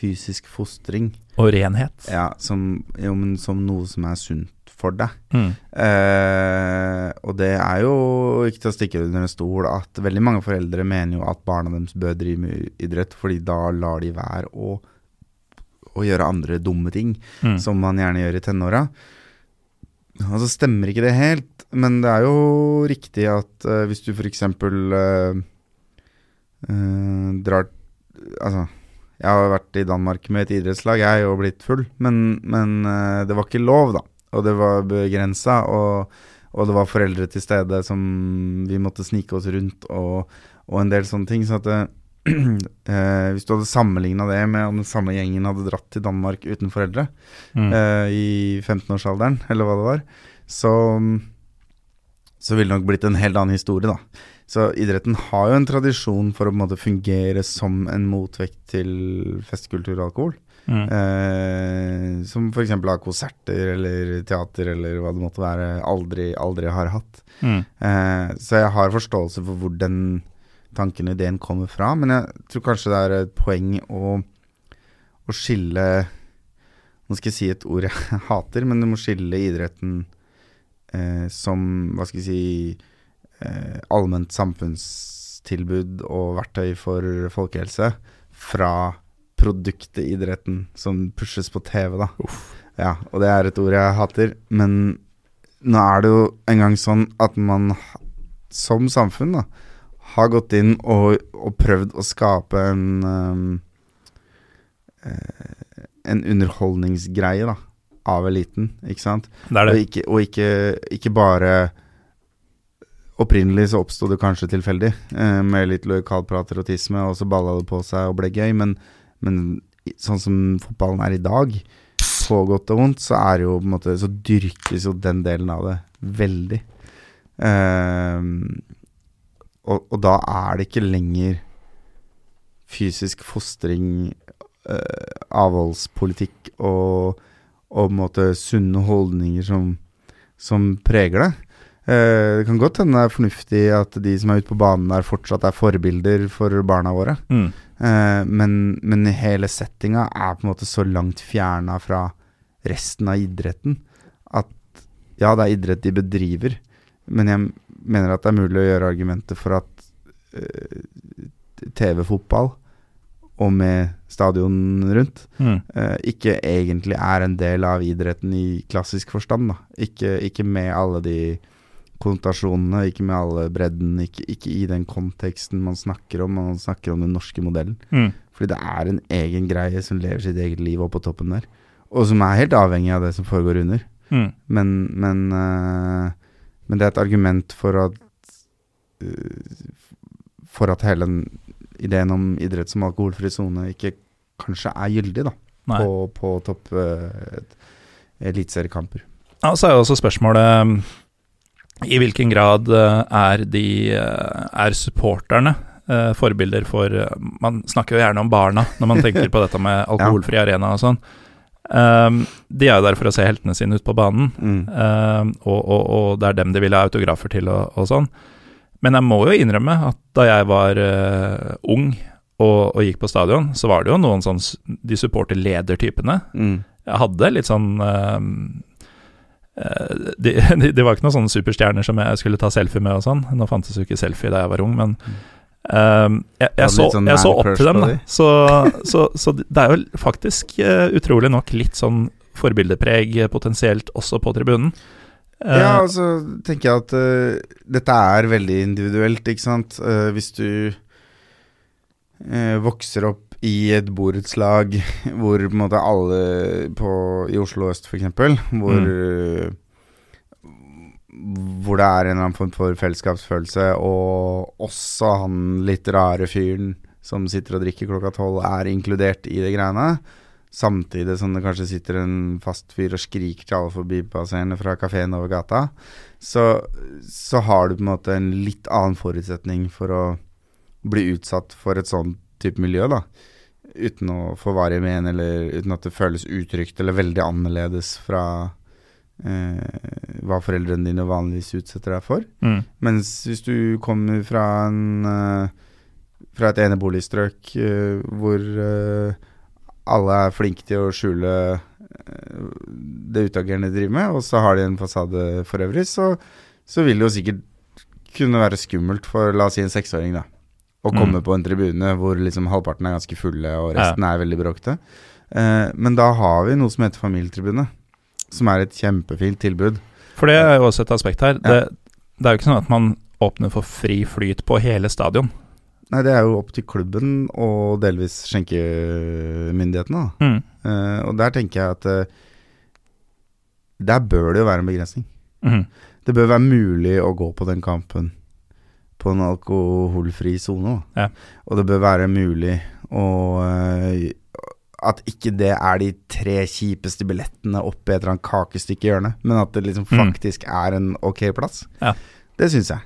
Speaker 2: fysisk fostring.
Speaker 1: Og renhet.
Speaker 2: Ja, som, jo, som noe som er sunt for deg.
Speaker 1: Mm.
Speaker 2: Eh, og det er jo ikke til å stikke under en stol at veldig mange foreldre mener jo at barna deres bør drive med idrett, fordi da lar de være å, å gjøre andre dumme ting,
Speaker 1: Mm.
Speaker 2: som man gjerne gjør i tenåra. Og så stemmer ikke det helt, men det er jo riktig at eh, hvis du f.eks. Uh, drar Altså, jeg har vært i Danmark med et idrettslag, jeg, og blitt full, men, men eh, det var ikke lov, da. Og det var begrensa, og, og det var foreldre til stede som vi måtte snike oss rundt, og, og en del sånne ting. Så at det, eh, Hvis du hadde sammenligna det med om den samme gjengen hadde dratt til Danmark uten foreldre
Speaker 1: Mm.
Speaker 2: eh, i 15-årsalderen, eller hva det var, så, så ville det nok blitt en helt annen historie, da. Så idretten har jo en tradisjon for å på en måte fungere som en motvekt til festkultur og alkohol.
Speaker 1: Mm.
Speaker 2: Eh, som f.eks. av konserter eller teater eller hva det måtte være, aldri, aldri har hatt.
Speaker 1: Mm.
Speaker 2: Eh, så jeg har forståelse for hvor den tanken og ideen kommer fra, men jeg tror kanskje det er et poeng å, å skille Nå skal jeg si et ord jeg hater, men du må skille idretten eh, som, hva skal jeg si, eh, allment samfunnstilbud og verktøy for folkehelse fra produktet idretten som pushes på TV, da. Ja, og det er et ord jeg hater, men nå er det jo engang sånn at man som samfunn da har gått inn og, og prøvd å skape en um, eh, En underholdningsgreie da av eliten, ikke sant?
Speaker 1: Det er
Speaker 2: Og ikke, og ikke, ikke bare Opprinnelig så oppsto det kanskje tilfeldig, eh, med litt lokalprater og tisme, og så balla det på seg og ble gøy, men, men sånn som fotballen er i dag, på godt og vondt, så er det jo på en måte Så dyrkes jo den delen av det veldig. Ehm, og, og da er det ikke lenger fysisk fostring, uh, avholdspolitikk og, og på en måte sunne holdninger som, som preger det. Eh, det kan godt hende det er fornuftig at de som er ute på banen der, fortsatt er forbilder for barna våre.
Speaker 1: Mm.
Speaker 2: Eh, men, men hele settinga er på en måte så langt fjerna fra resten av idretten at ja, det er idrett de bedriver, men jeg mener at det er mulig å gjøre argumenter for at uh, TV-fotball, og med stadion rundt,
Speaker 1: Mm.
Speaker 2: uh, ikke egentlig er en del av idretten i klassisk forstand. Da. Ikke, ikke med alle de konnotasjonene, ikke med alle bredden, ikke, ikke i den konteksten man snakker om. Man snakker om den norske modellen.
Speaker 1: Mm.
Speaker 2: Fordi det er en egen greie som lever sitt eget liv oppå toppen der. Og som er helt avhengig av det som foregår under.
Speaker 1: Mm.
Speaker 2: Men, men, uh, men det er et argument for at uh, For at hele ideen om idrett som alkoholfri sone ikke kanskje er gyldig da
Speaker 1: Nei.
Speaker 2: på, på topp uh, eliteseriekamper.
Speaker 1: Ja, så er jo også spørsmålet i hvilken grad eh, er de eh, Er supporterne eh, forbilder for Man snakker jo gjerne om barna når man tenker på dette med alkoholfri arena og sånn. Um, de er jo der for å se heltene sine ut på banen,
Speaker 2: Mm.
Speaker 1: um, og, og, og det er dem de vil ha autografer til og, og sånn. Men jeg må jo innrømme at da jeg var uh, ung og, gikk på stadion, så var det jo noen sånn De supporterledertypene
Speaker 2: Mm.
Speaker 1: jeg hadde litt sånn eh, de, de, de var ikke noen sånne superstjerner som jeg skulle ta selfie med og sånn. Nå fantes jo ikke selfie da jeg var ung, men ehm, jeg, jeg, så,
Speaker 2: sånn
Speaker 1: jeg så opp til dem, da. Så, så, så det er jo faktisk uh, utrolig nok litt sånn forbildepreg eh, potensielt også på tribunen. Uh,
Speaker 2: Ja, altså tenker jeg at uh, dette er veldig individuelt, ikke sant. Eh, hvis du eh, vokser opp i et borettslag hvor på en måte alle på, i Oslo øst f.eks., hvor mm. hvor det er en eller annen form for fellesskapsfølelse, og også han litt rare fyren som sitter og drikker klokka tolv, er inkludert i de greiene. Samtidig som det kanskje sitter en fast fyr og skriker til alle forbipasserende fra kafeen over gata, så, så har du på en måte en litt annen forutsetning for å bli utsatt for et sånt type miljø, da. Uten å få varig men, eller uten at det føles utrygt eller veldig annerledes fra eh, hva foreldrene dine vanligvis utsetter deg for.
Speaker 1: mm,
Speaker 2: Mens hvis du kommer fra en eh, Fra et eneboligstrøk eh, hvor eh, alle er flinke til å skjule eh, det utagerende de driver med, og så har de en fasade for øvrig, så, så vil det jo sikkert kunne være skummelt for, la oss si, en seksåring, da. Å
Speaker 1: Mm.
Speaker 2: komme på en tribune hvor liksom halvparten er ganske fulle, og resten er veldig bråkete. Eh, men da har vi noe som heter familietribune, som er et kjempefint tilbud.
Speaker 1: For det er jo også et aspekt her.
Speaker 2: Ja.
Speaker 1: Det, det er jo ikke sånn at man åpner for fri flyt på hele stadion.
Speaker 2: Nei, det er jo opp til klubben og delvis skjenkemyndighetene. da.
Speaker 1: Mm.
Speaker 2: Eh, og der tenker jeg at eh, der bør det jo være en begrensning.
Speaker 1: Mm.
Speaker 2: Det bør være mulig å gå på den kampen på en alkoholfri sone.
Speaker 1: Ja.
Speaker 2: Og det bør være mulig å eh, At ikke det er de tre kjipeste billettene oppi et eller annet kakestykke i hjørnet, men at det liksom
Speaker 1: Mm.
Speaker 2: faktisk er en ok plass.
Speaker 1: Ja.
Speaker 2: Det syns jeg.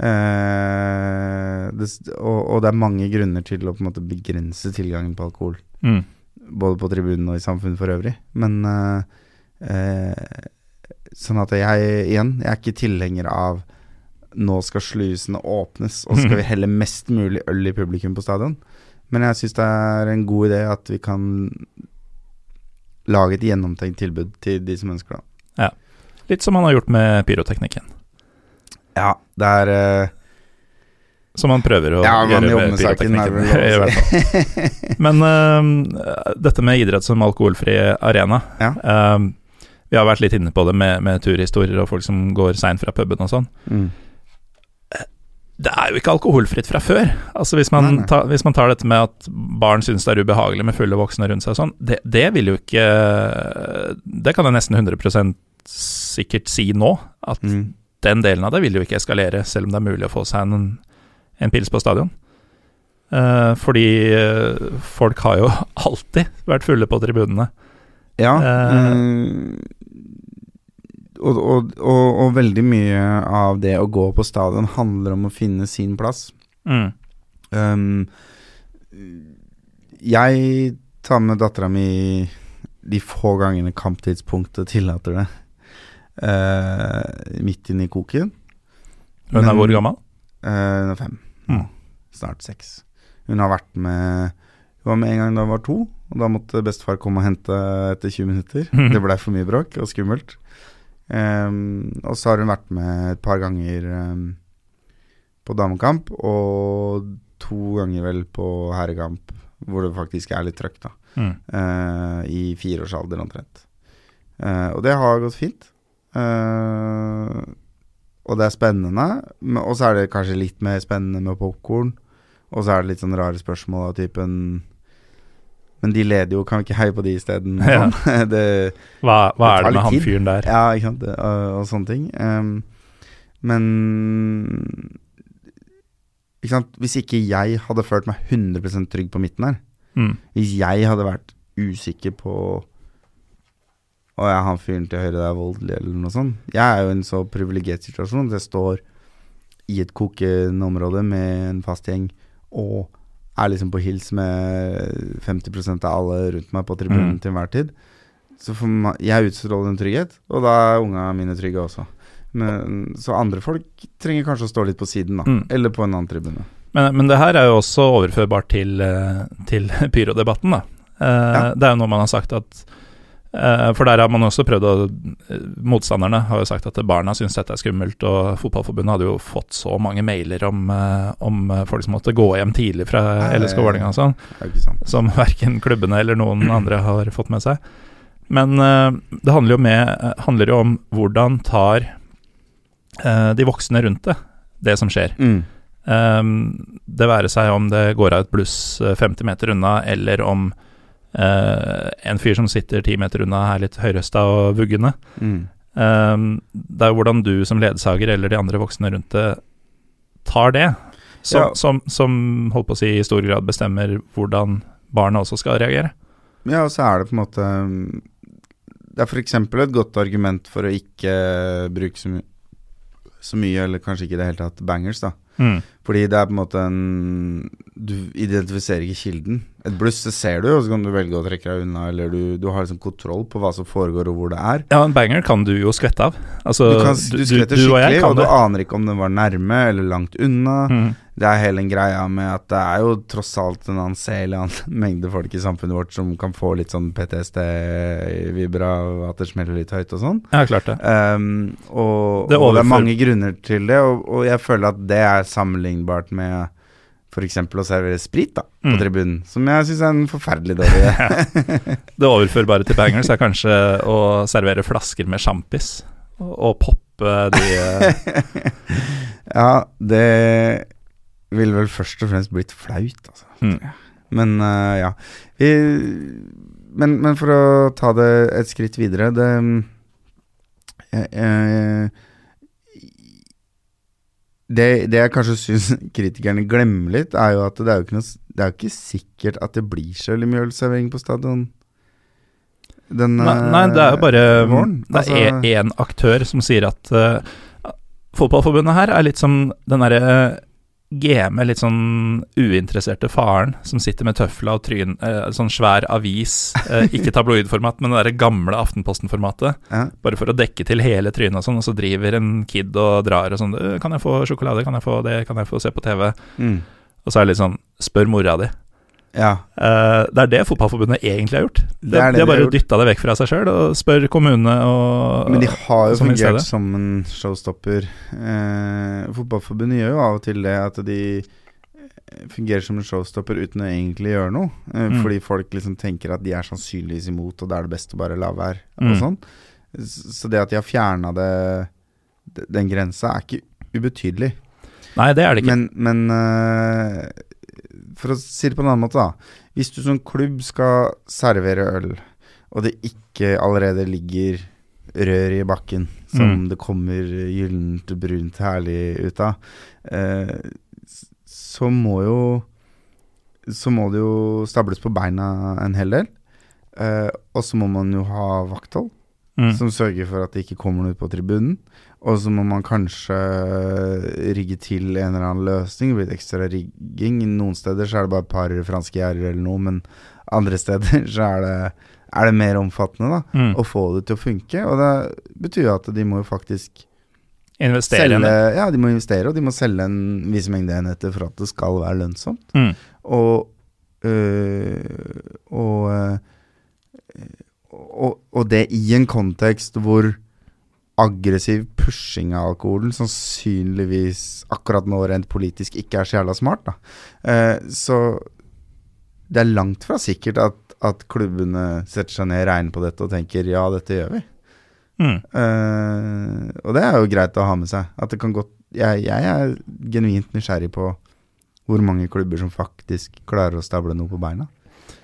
Speaker 2: Eh, det, og, og det er mange grunner til å på en måte begrense tilgangen på alkohol.
Speaker 1: Mm.
Speaker 2: Både på tribunen og i samfunnet for øvrig. Men eh, eh, Sånn at jeg igjen, jeg er ikke tilhenger av nå skal slusene åpnes, og skal vi helle mest mulig øl i publikum på stadion. Men jeg syns det er en god idé at vi kan lage et gjennomtenkt tilbud til de som ønsker det.
Speaker 1: Litt som han har gjort med pyroteknikken.
Speaker 2: Ja, det er uh,
Speaker 1: Som han prøver å
Speaker 2: Ja,
Speaker 1: gjøre med pyroteknikken. i hvert fall. Men uh, dette med idrett som alkoholfri arena
Speaker 2: Ja.
Speaker 1: uh, Vi har vært litt inne på det med, med turhistorier og folk som går seint fra puben og sånn.
Speaker 2: mm.
Speaker 1: Det er jo ikke alkoholfritt fra før. Altså Hvis man,
Speaker 2: Nei, nei.
Speaker 1: ta, hvis man tar dette med at barn syns det er ubehagelig med fulle voksne rundt seg og sånn, det, det vil jo ikke Det kan jeg nesten 100 sikkert si nå. At
Speaker 2: Mm.
Speaker 1: den delen av det vil jo ikke eskalere, selv om det er mulig å få seg en, en pils på stadion. Uh, fordi uh, folk har jo alltid vært fulle på tribunene.
Speaker 2: Ja.
Speaker 1: Eh.
Speaker 2: Og, og, og, og veldig mye av det å gå på stadion handler om å finne sin plass.
Speaker 1: Mm.
Speaker 2: Um, jeg tar med dattera mi de få gangene kamptidspunktet tillater det. Uh, midt inne i koken.
Speaker 1: Hun er
Speaker 2: Men-
Speaker 1: hvor gammel?
Speaker 2: Hun Hun er fem.
Speaker 1: Mm.
Speaker 2: Snart seks. Hun har vært med Hun var med en gang da hun var to, og da måtte bestefar komme og hente etter 20 minutter. Det blei for mye bråk og skummelt. Um, og så har hun vært med et par ganger um, på damekamp, og to ganger vel på herrekamp, hvor det faktisk er litt trøkk, da.
Speaker 1: Mm.
Speaker 2: Uh, I fireårsalder omtrent. Uh, og det har gått fint. Uh, og det er spennende, og så er det kanskje litt mer spennende med popkorn. Og så er det litt sånn rare spørsmål av typen Men de leder jo, kan vi ikke heie på de isteden?
Speaker 1: Ja.
Speaker 2: det,
Speaker 1: Hva, hva
Speaker 2: Det
Speaker 1: er det med han
Speaker 2: tid.
Speaker 1: fyren der?
Speaker 2: ja, ikke sant. Og, og sånne ting. Um, men ikke sant? Hvis ikke jeg hadde følt meg 100% trygg på midten her,
Speaker 1: Mm.
Speaker 2: hvis jeg hadde vært usikker på Å, er han fyren til høyre der voldelig, eller noe sånt? Jeg er jo i en så privilegert situasjon at jeg står i et kokende område med en fast gjeng og er liksom på hils med 50% av alle rundt meg på tribunen
Speaker 1: Mm.
Speaker 2: til enhver tid. Så meg, jeg utstråler en trygghet, og da er unga mine trygge også. Men, så andre folk trenger kanskje å stå litt på siden, da.
Speaker 1: Mm.
Speaker 2: Eller på en annen tribune.
Speaker 1: Men, men det her er jo også overførbart til, eh, til pyrodebatten, da. Eh,
Speaker 2: Ja.
Speaker 1: Det er jo noe man har sagt at For der har man også prøvd å eh, Motstanderne har jo sagt at barna syns dette er skummelt, og Fotballforbundet hadde jo fått så mange mailer om, eh, om eh, folk som måtte gå hjem tidlig fra LSK Vålerenga og sånn, som verken klubbene eller noen andre har fått med seg. Men eh, det handler jo, med, eh, handler jo om hvordan tar eh, de voksne rundt det, det som skjer.
Speaker 2: Mm.
Speaker 1: Det være seg om det går av et bluss eh, 50 meter unna, eller om eh, en fyr som sitter 10 meter unna er litt høyrøsta og vuggende.
Speaker 2: Mm.
Speaker 1: Um, det er jo hvordan du som ledsager eller de andre voksne rundt det tar det, som,
Speaker 2: Ja.
Speaker 1: som, som holdt på å si i stor grad bestemmer hvordan barnet også skal reagere.
Speaker 2: Ja, og så er det på en måte mm, Det er f.eks. et godt argument for å ikke bruke så, my så mye, eller kanskje ikke i det hele tatt, bangers, da. Fordi det er på en måte en Du identifiserer ikke kilden. Et bluss det ser du, og så kan du velge å trekke deg unna, eller du, du har liksom kontroll på hva som foregår, og hvor det er.
Speaker 1: Ja, en banger kan du jo skvette av. Altså,
Speaker 2: Du, kan, du skvetter
Speaker 1: du
Speaker 2: skikkelig,
Speaker 1: og,
Speaker 2: og du aner ikke om den var nærme eller langt unna.
Speaker 1: Mm.
Speaker 2: Det er hele en greia med at det er jo tross alt en anselig an- mengde folk i samfunnet vårt som kan få litt sånn PTSD-vibber av at det smeller litt høyt og sånn.
Speaker 1: Ja, klart det.
Speaker 2: Um, og,
Speaker 1: Det
Speaker 2: og det er mange grunner til det, og, og jeg føler at det er sammenlignbart med f.eks. å servere sprit da, på
Speaker 1: Mm.
Speaker 2: tribunen, som jeg syns er en forferdelig dårlig.
Speaker 1: Det overførbare til bangers er kanskje å servere flasker med sjampis og, og poppe de eh,
Speaker 2: ja, det ville vel først og fremst blitt flaut, altså.
Speaker 1: Mm.
Speaker 2: Men uh, ja. Vi, men, men for å ta det et skritt videre Det jeg, jeg, det, det jeg kanskje syns kritikerne glemmer litt, er jo at det er jo ikke, noe, det er jo ikke sikkert at det blir så veldig mye ølservering på stadion. Den,
Speaker 1: Nei, nei, det er jo bare
Speaker 2: eh, våren.
Speaker 1: Det
Speaker 2: Altså-
Speaker 1: er én aktør som sier at uh, Fotballforbundet her er litt som den derre uh, GM, litt sånn uinteresserte faren som sitter med tøfla og tryn, eh, sånn svær avis, eh, ikke tabloidformat, men det derre gamle Aftenposten-formatet,
Speaker 2: ja.
Speaker 1: bare for å dekke til hele trynet og sånn, og så driver en kid og drar og sånn «Øh, 'Kan jeg få sjokolade? Kan jeg få det? Kan jeg få se på TV?'
Speaker 2: Mm.
Speaker 1: Og så er det litt sånn Spør mora di.
Speaker 2: Ja.
Speaker 1: Uh, det er det Fotballforbundet egentlig har gjort. De,
Speaker 2: Det er det
Speaker 1: de har bare dytta det vekk fra seg sjøl og spør kommunene og
Speaker 2: Men de har jo fungert som en showstopper. Uh, fotballforbundet gjør jo av og til det at de eh, fungerer som en showstopper uten å egentlig gjøre noe. Uh,
Speaker 1: Mm.
Speaker 2: Fordi folk liksom tenker at de er sannsynligvis imot, og da er det best å bare la være.
Speaker 1: Mm.
Speaker 2: Og sånn. Så det at de har fjerna den grensa, er ikke ubetydelig.
Speaker 1: Nei, det er det ikke.
Speaker 2: Men, men for å si det på en annen måte, da. Hvis du som klubb skal servere øl, og det ikke allerede ligger rør i bakken som
Speaker 1: Mm.
Speaker 2: det kommer gyllent, brunt, herlig ut av, eh, så må jo Så må det jo stables på beina en hel del. Eh, og så må man jo ha vakthold
Speaker 1: mm.
Speaker 2: som sørger for at det ikke kommer noe ut på tribunen. Og så må man kanskje rigge til en eller annen løsning, litt ekstra rigging. Noen steder så er det bare et par franske gjerder eller noe, men andre steder så er det, er det mer omfattende da,
Speaker 1: Mm.
Speaker 2: å få det til å funke. Og det betyr jo at de må jo faktisk
Speaker 1: Investere
Speaker 2: selge
Speaker 1: det.
Speaker 2: Ja, de må investere, og de må selge en viss mengde enheter for at det skal være lønnsomt.
Speaker 1: Mm.
Speaker 2: Og øh, og, øh, og, og det i en kontekst hvor aggressiv pushing av alkoholen sannsynligvis akkurat nå rent politisk ikke er så jævla smart. Da. Eh, så det er langt fra sikkert at, at klubbene setter seg ned, regner på dette og tenker ja, dette gjør vi.
Speaker 1: Mm.
Speaker 2: Eh, og det er jo greit å ha med seg. At det kan godt jeg, jeg er genuint nysgjerrig på hvor mange klubber som faktisk klarer å stable noe på beina.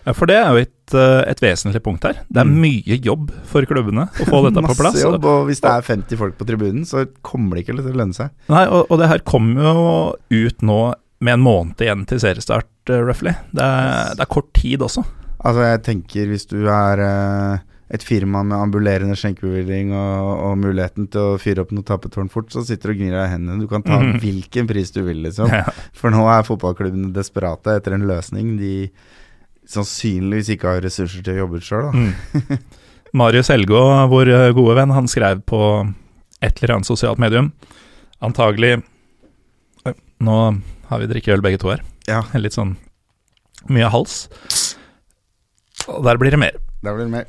Speaker 1: Ja, for det er jo et, eh, et vesentlig punkt her. Det er
Speaker 2: Mm.
Speaker 1: mye jobb for klubbene å få dette på
Speaker 2: Masse
Speaker 1: plass.
Speaker 2: jobb, og hvis det er 50 folk på tribunen, så kommer det ikke til å lønne seg.
Speaker 1: Nei, og, og det her kommer jo ut nå med en måned igjen til seriestart, uh, roughly. Det er, det er kort tid også.
Speaker 2: Altså, jeg tenker hvis du er uh, et firma med ambulerende skjenkebevilling og, og muligheten til å fyre opp noe tappetårn fort, så sitter du og gnir deg i hendene. Du kan ta
Speaker 1: mm.
Speaker 2: hvilken pris du vil, liksom.
Speaker 1: Ja.
Speaker 2: For nå er fotballklubbene desperate etter en løsning de sannsynligvis ikke har ressurser til å jobbe ut sjøl, da.
Speaker 1: Mm. Marius Helgå, vår eh, gode venn, han skrev på et eller annet sosialt medium. Antagelig Nå har vi drikkeøl begge to her.
Speaker 2: Ja,
Speaker 1: Litt sånn mye hals. Og der blir det mer.
Speaker 2: der blir det mer.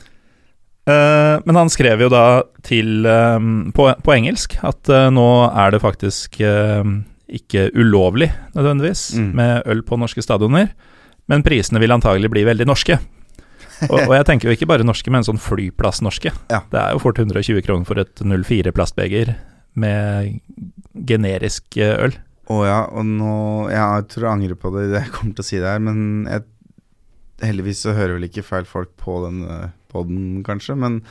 Speaker 1: Uh, men han skrev jo da til eh, på, på engelsk at uh, nå er det faktisk ikke ulovlig, nødvendigvis,
Speaker 2: Mm.
Speaker 1: med øl på norske stadioner, men prisene vil antagelig bli veldig norske. og, og jeg tenker jo ikke bare norske, men sånn flyplassnorske.
Speaker 2: Ja.
Speaker 1: Det er jo fort 120 kroner for et 04 plastbeger med generisk eh, øl.
Speaker 2: Å ja, og nå Jeg tror jeg angrer på det, jeg kommer til å si det her, men jeg, heldigvis så hører vel ikke feil folk på den poden, kanskje, men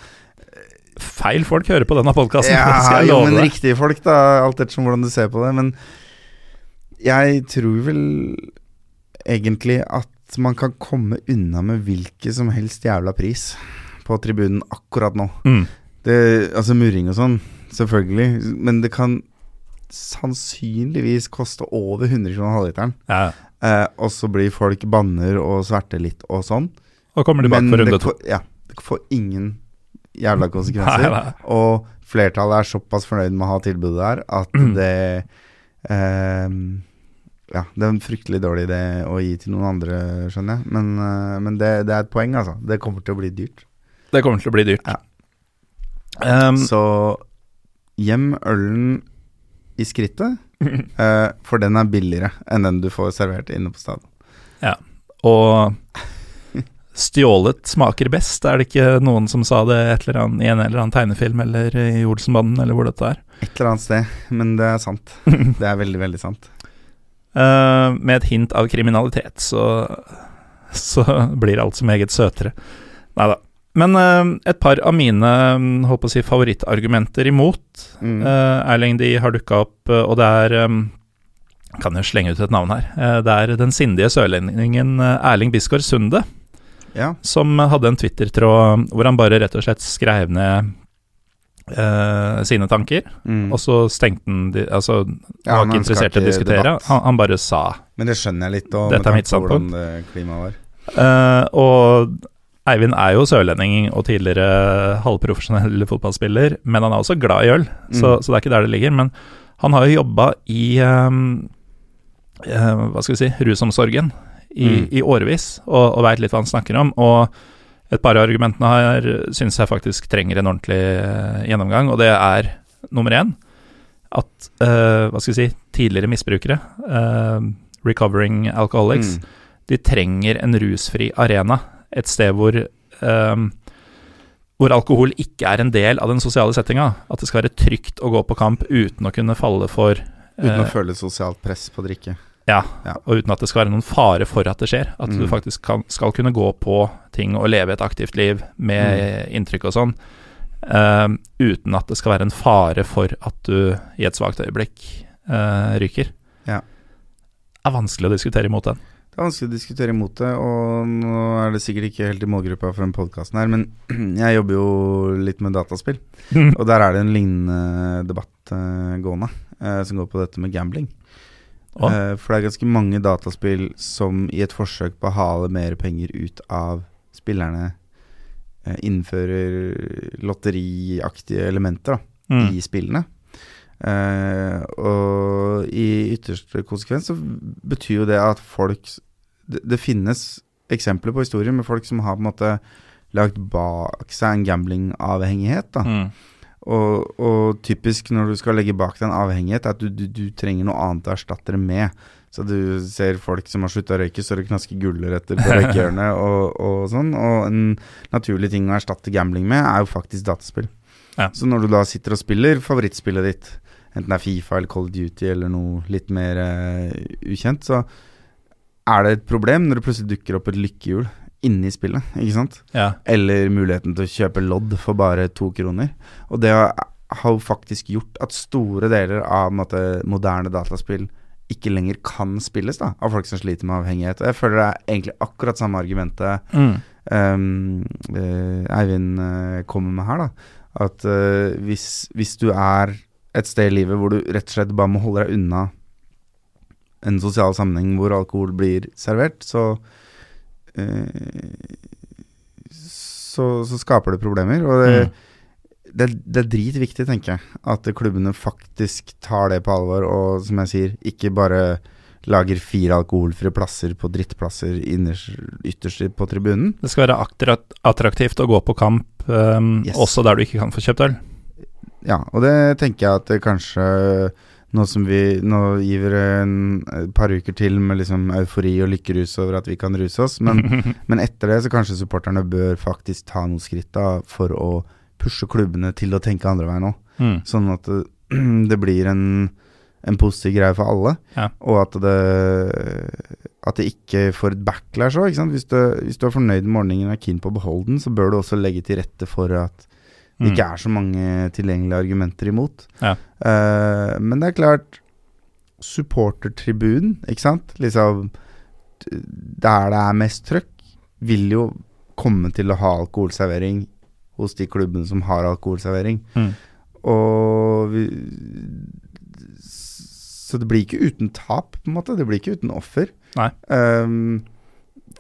Speaker 1: Feil folk hører på denne podkasten,
Speaker 2: Ja,
Speaker 1: skal jeg love
Speaker 2: men riktige folk, da, alt ettersom hvordan du ser på det. Men jeg tror vel egentlig at man kan komme unna med hvilken som helst jævla pris på tribunen akkurat nå.
Speaker 1: Mm.
Speaker 2: Det, altså murring og sånn, selvfølgelig, men det kan sannsynligvis koste over 100 kroner halvliteren.
Speaker 1: Ja.
Speaker 2: Eh, og så blir folk banner og sverter litt og sånn.
Speaker 1: Og kommer tilbake
Speaker 2: Men
Speaker 1: for
Speaker 2: det
Speaker 1: runde to.
Speaker 2: ja, det får ingen jævla konsekvenser.
Speaker 1: Nei, nei.
Speaker 2: Og flertallet er såpass fornøyd med å ha tilbudet der at
Speaker 1: Mm.
Speaker 2: det ehm, Ja, det er en fryktelig dårlig idé å gi til noen andre, skjønner jeg. Men, eh, men det, det er et poeng, altså. Det kommer til å bli dyrt.
Speaker 1: Det kommer til å bli dyrt.
Speaker 2: Ja.
Speaker 1: Um,
Speaker 2: Så gjem ølen i skrittet, uh, for den er billigere enn den du får servert inne på stadion.
Speaker 1: Og stjålet smaker best, er det ikke noen som sa det et eller annet, i en eller annen tegnefilm eller i Olsenbanden eller hvor dette er?
Speaker 2: Et eller annet sted, men det er sant. Det er veldig, veldig sant.
Speaker 1: Eh, med et hint av kriminalitet, så, så blir alt så meget søtere. Nei da. Men eh, et par av mine håper holdt på å si, favorittargumenter imot
Speaker 2: Mm.
Speaker 1: eh, Erling, de har dukka opp, og det er Kan jeg slenge ut et navn her? Det er den sindige sørlendingen Erling Bisgaard Sunde.
Speaker 2: Ja.
Speaker 1: som hadde en Twitter-tråd hvor han bare rett og slett skrev ned eh, sine tanker,
Speaker 2: Mm.
Speaker 1: og så stengte han de, Altså,
Speaker 2: Ja,
Speaker 1: var ikke interessert i å diskutere. Han, han bare sa.
Speaker 2: Men det skjønner jeg litt, og
Speaker 1: Dette er mitt standpunkt. Eh, og Eivind er jo sørlending og tidligere halvprofesjonell fotballspiller, men han er også glad i øl, så,
Speaker 2: Mm.
Speaker 1: så det er ikke der det ligger. Men han har jo jobba i um, uh, Hva skal vi si rusomsorgen i,
Speaker 2: Mm.
Speaker 1: i årevis og, og veit litt hva han snakker om. Og et par av argumentene her syns jeg faktisk trenger en ordentlig eh, gjennomgang, og det er nummer én at uh, hva skal jeg si, tidligere misbrukere, uh, recovering alcoholics,
Speaker 2: Mm.
Speaker 1: de trenger en rusfri arena. Et sted hvor um, hvor alkohol ikke er en del av den sosiale settinga. At det skal være trygt å gå på kamp uten å kunne falle for
Speaker 2: Uten å føle sosialt press på drikke.
Speaker 1: Ja, og uten at det skal være noen fare for at det skjer. At du
Speaker 2: Mm.
Speaker 1: faktisk kan, skal kunne gå på ting og leve et aktivt liv med inntrykk og sånn, eh, uten at det skal være en fare for at du i et svakt øyeblikk uh, ryker.
Speaker 2: Ja.
Speaker 1: Det er vanskelig å diskutere imot den.
Speaker 2: Det er vanskelig å diskutere imot det, og nå er det sikkert ikke helt i målgruppa for den podkasten her, men jeg jobber jo litt med dataspill, og der er det en lignende debatt uh, gående, som går på dette med gambling. Eh, for det er ganske mange dataspill som i et forsøk på å hale mer penger ut av spillerne, eh, innfører lotteriaktige elementer da,
Speaker 1: Mm.
Speaker 2: i spillene. Uh, og i ytterste konsekvens så betyr jo det at folk Det, det finnes eksempler på historier med folk som har på en måte lagt bak seg en gamblingavhengighet. da
Speaker 1: Mm.
Speaker 2: Og, og typisk når du skal legge bak deg en avhengighet, er at du, du, du trenger noe annet å erstatte det med. Så du ser folk som har slutta å røyke, står og knasker gulrøtter på røykehjørnet og, og sånn. Og en naturlig ting å erstatte gambling med, er jo faktisk dataspill.
Speaker 1: Ja.
Speaker 2: Så når du da sitter og spiller favorittspillet ditt, enten det er Fifa eller Call of Duty eller noe litt mer uh, ukjent, så er det et problem når det plutselig dukker opp et lykkehjul inni spillet, ikke sant?
Speaker 1: Ja.
Speaker 2: Eller muligheten til å kjøpe lodd for bare to kroner. Og det har jo faktisk gjort at store deler av måte, moderne dataspill ikke lenger kan spilles da, av folk som sliter med avhengighet. Og jeg føler det er egentlig akkurat samme argumentet
Speaker 1: Mm.
Speaker 2: um, Eivind eh, kommer med her. da At uh, hvis, hvis du er et sted i livet hvor du rett og slett bare må holde deg unna en sosial sammenheng hvor alkohol blir servert, så så, så skaper det problemer. Og det, det, det er dritviktig, tenker jeg, at klubbene faktisk tar det på alvor, og som jeg sier, ikke bare lager fire alkoholfrie plasser på drittplasser innerst, ytterst på tribunen.
Speaker 1: Det skal være attraktivt å gå på kamp, um,
Speaker 2: Yes.
Speaker 1: også der du ikke kan få kjøpt øl.
Speaker 2: Ja, og det tenker jeg at det kanskje nå som vi nå gir vi en et par uker til med liksom eufori og lykkerus over at vi kan ruse oss, men, men etter det så kanskje supporterne bør faktisk ta noen skritt da for å pushe klubbene til å tenke andre veien òg.
Speaker 1: Mm.
Speaker 2: Sånn at det, det blir en, en positiv greie for alle,
Speaker 1: Ja.
Speaker 2: og at det, at det ikke får et backlash òg. Hvis, du- hvis du er fornøyd med ordningen og er keen på å beholde den, så bør du også legge til rette for at det ikke er så mange tilgjengelige argumenter imot.
Speaker 1: Ja.
Speaker 2: Uh, men det er klart Supportertribunen, ikke sant? Liksom Der det er mest trøkk, vil jo komme til å ha alkoholservering hos de klubbene som har alkoholservering.
Speaker 1: Mm.
Speaker 2: Og vi, Så det blir ikke uten tap, på en måte. Det blir ikke uten offer.
Speaker 1: Nei.
Speaker 2: Ehm,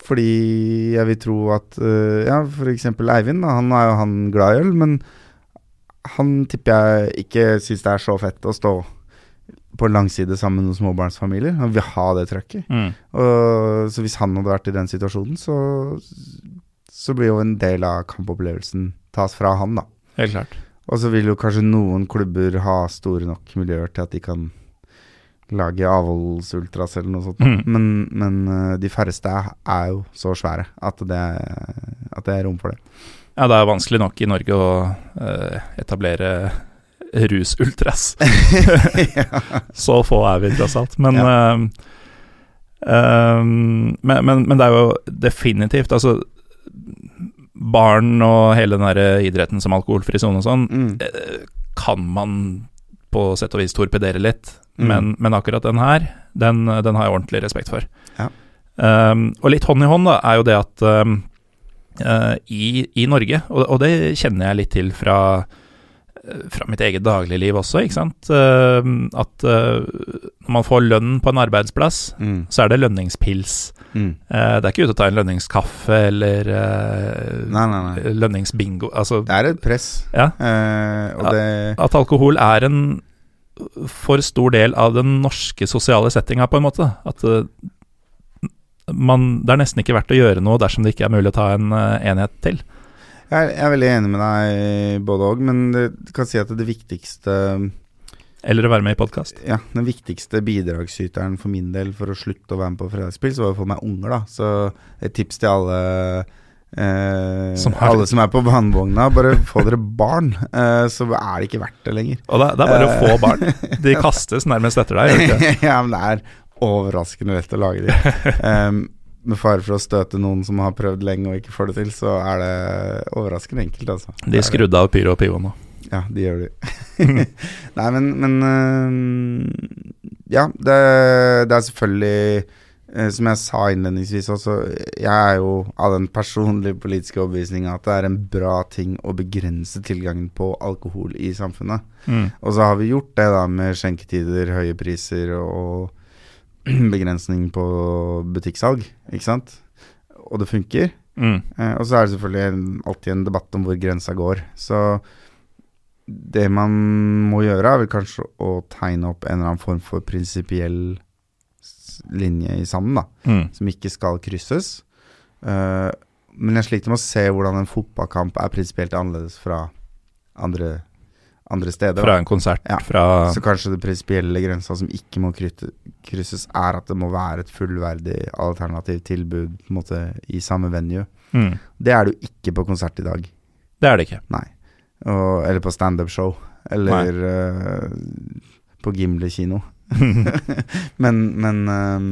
Speaker 2: fordi jeg vil tro at uh, Ja, eksempel Eivind, han er jo han glad i øl, men han tipper jeg ikke syns det er så fett å stå på langside sammen med noen småbarnsfamilier. Han vil ha det trøkket.
Speaker 1: Mm.
Speaker 2: Og, så hvis han hadde vært i den situasjonen, så, så blir jo en del av kampopplevelsen tas fra han, da.
Speaker 1: Helt klart.
Speaker 2: Og så vil jo kanskje noen klubber ha store nok miljøer til at de kan lage avholdsultras eller noe sånt.
Speaker 1: Mm.
Speaker 2: Men, men eh, de færreste er, jo så svære at det, at det er rom for det.
Speaker 1: Ja, det er vanskelig nok i Norge å uh, etablere rusultras. Så få er vi tross alt. Men, ja. uh, um, men, men, men det er jo definitivt Altså, barn og hele den der idretten som alkoholfri sone og sånn,
Speaker 2: Mm.
Speaker 1: kan man på sett og vis torpedere litt.
Speaker 2: Mm.
Speaker 1: Men, men akkurat den her, den, den har jeg ordentlig respekt for.
Speaker 2: Ja.
Speaker 1: Um, og litt hånd i hånd da, er jo det at um, uh, i, i Norge, og, og det kjenner jeg litt til fra, eh, fra mitt eget dagligliv også, ikke sant. Uh, at uh, når man får lønn på en arbeidsplass,
Speaker 2: Mm.
Speaker 1: så er det lønningspils.
Speaker 2: Mm.
Speaker 1: Det er ikke ute å ta en lønningskaffe eller
Speaker 2: Nei, nei, nei.
Speaker 1: lønningsbingo. Altså,
Speaker 2: Det er et press,
Speaker 1: ja.
Speaker 2: og det
Speaker 1: At alkohol er en for stor del av den norske sosiale settinga, på en måte. At eh, man, det er nesten ikke verdt å gjøre noe dersom det ikke er mulig å ta en uh, enhet til.
Speaker 2: Jeg er, jeg er, veldig enig med deg både òg, men du kan si at det viktigste
Speaker 1: Eller å være med i podkast.
Speaker 2: Ja, den viktigste bidragsyteren for min del for å slutte å være med på fredagsspill, så var å få meg unger, da. Så et tips til alle Eh, som alle som er på vannvogna, bare få dere barn, eh, så er det ikke verdt det lenger.
Speaker 1: Og det, det er bare å få barn. De kastes nærmest etter deg.
Speaker 2: ja, men det er overraskende lett å lage de. Um, med fare for å støte noen som har prøvd lenge og ikke får det til, så er det overraskende enkelt, altså.
Speaker 1: De skrudde av Pyro og Pivo nå.
Speaker 2: Ja, de gjør det. Nei, men, men uh, Ja, det, det, er selvfølgelig Som jeg sa innledningsvis også, jeg er jo av den personlige politiske overbevisninga at det er en bra ting å begrense tilgangen på alkohol i samfunnet. Mm. Og så har vi gjort det da med skjenketider, høye priser og begrensning på butikksalg, ikke sant. Og det funker. Mm. Eh, og så er det selvfølgelig alltid en debatt om hvor grensa går. Så det man må gjøre, er vel kanskje å tegne opp en eller annen form for prinsipiell linje i sanden, da. Mm. Som ikke skal krysses. Uh, men jeg sliter med å se hvordan en fotballkamp er prinsipielt annerledes fra andre andre steder.
Speaker 1: Fra en konsert.
Speaker 2: Ja.
Speaker 1: Fra
Speaker 2: så kanskje det prinsipielle grensa som ikke må krysses, er at det må være et fullverdig alternativt tilbud måte, i samme venue. Mm. Det er det jo ikke på konsert i dag.
Speaker 1: Det er det ikke.
Speaker 2: Nei. Og, eller på standup-show. Eller uh, på Gimle kino. men, men um,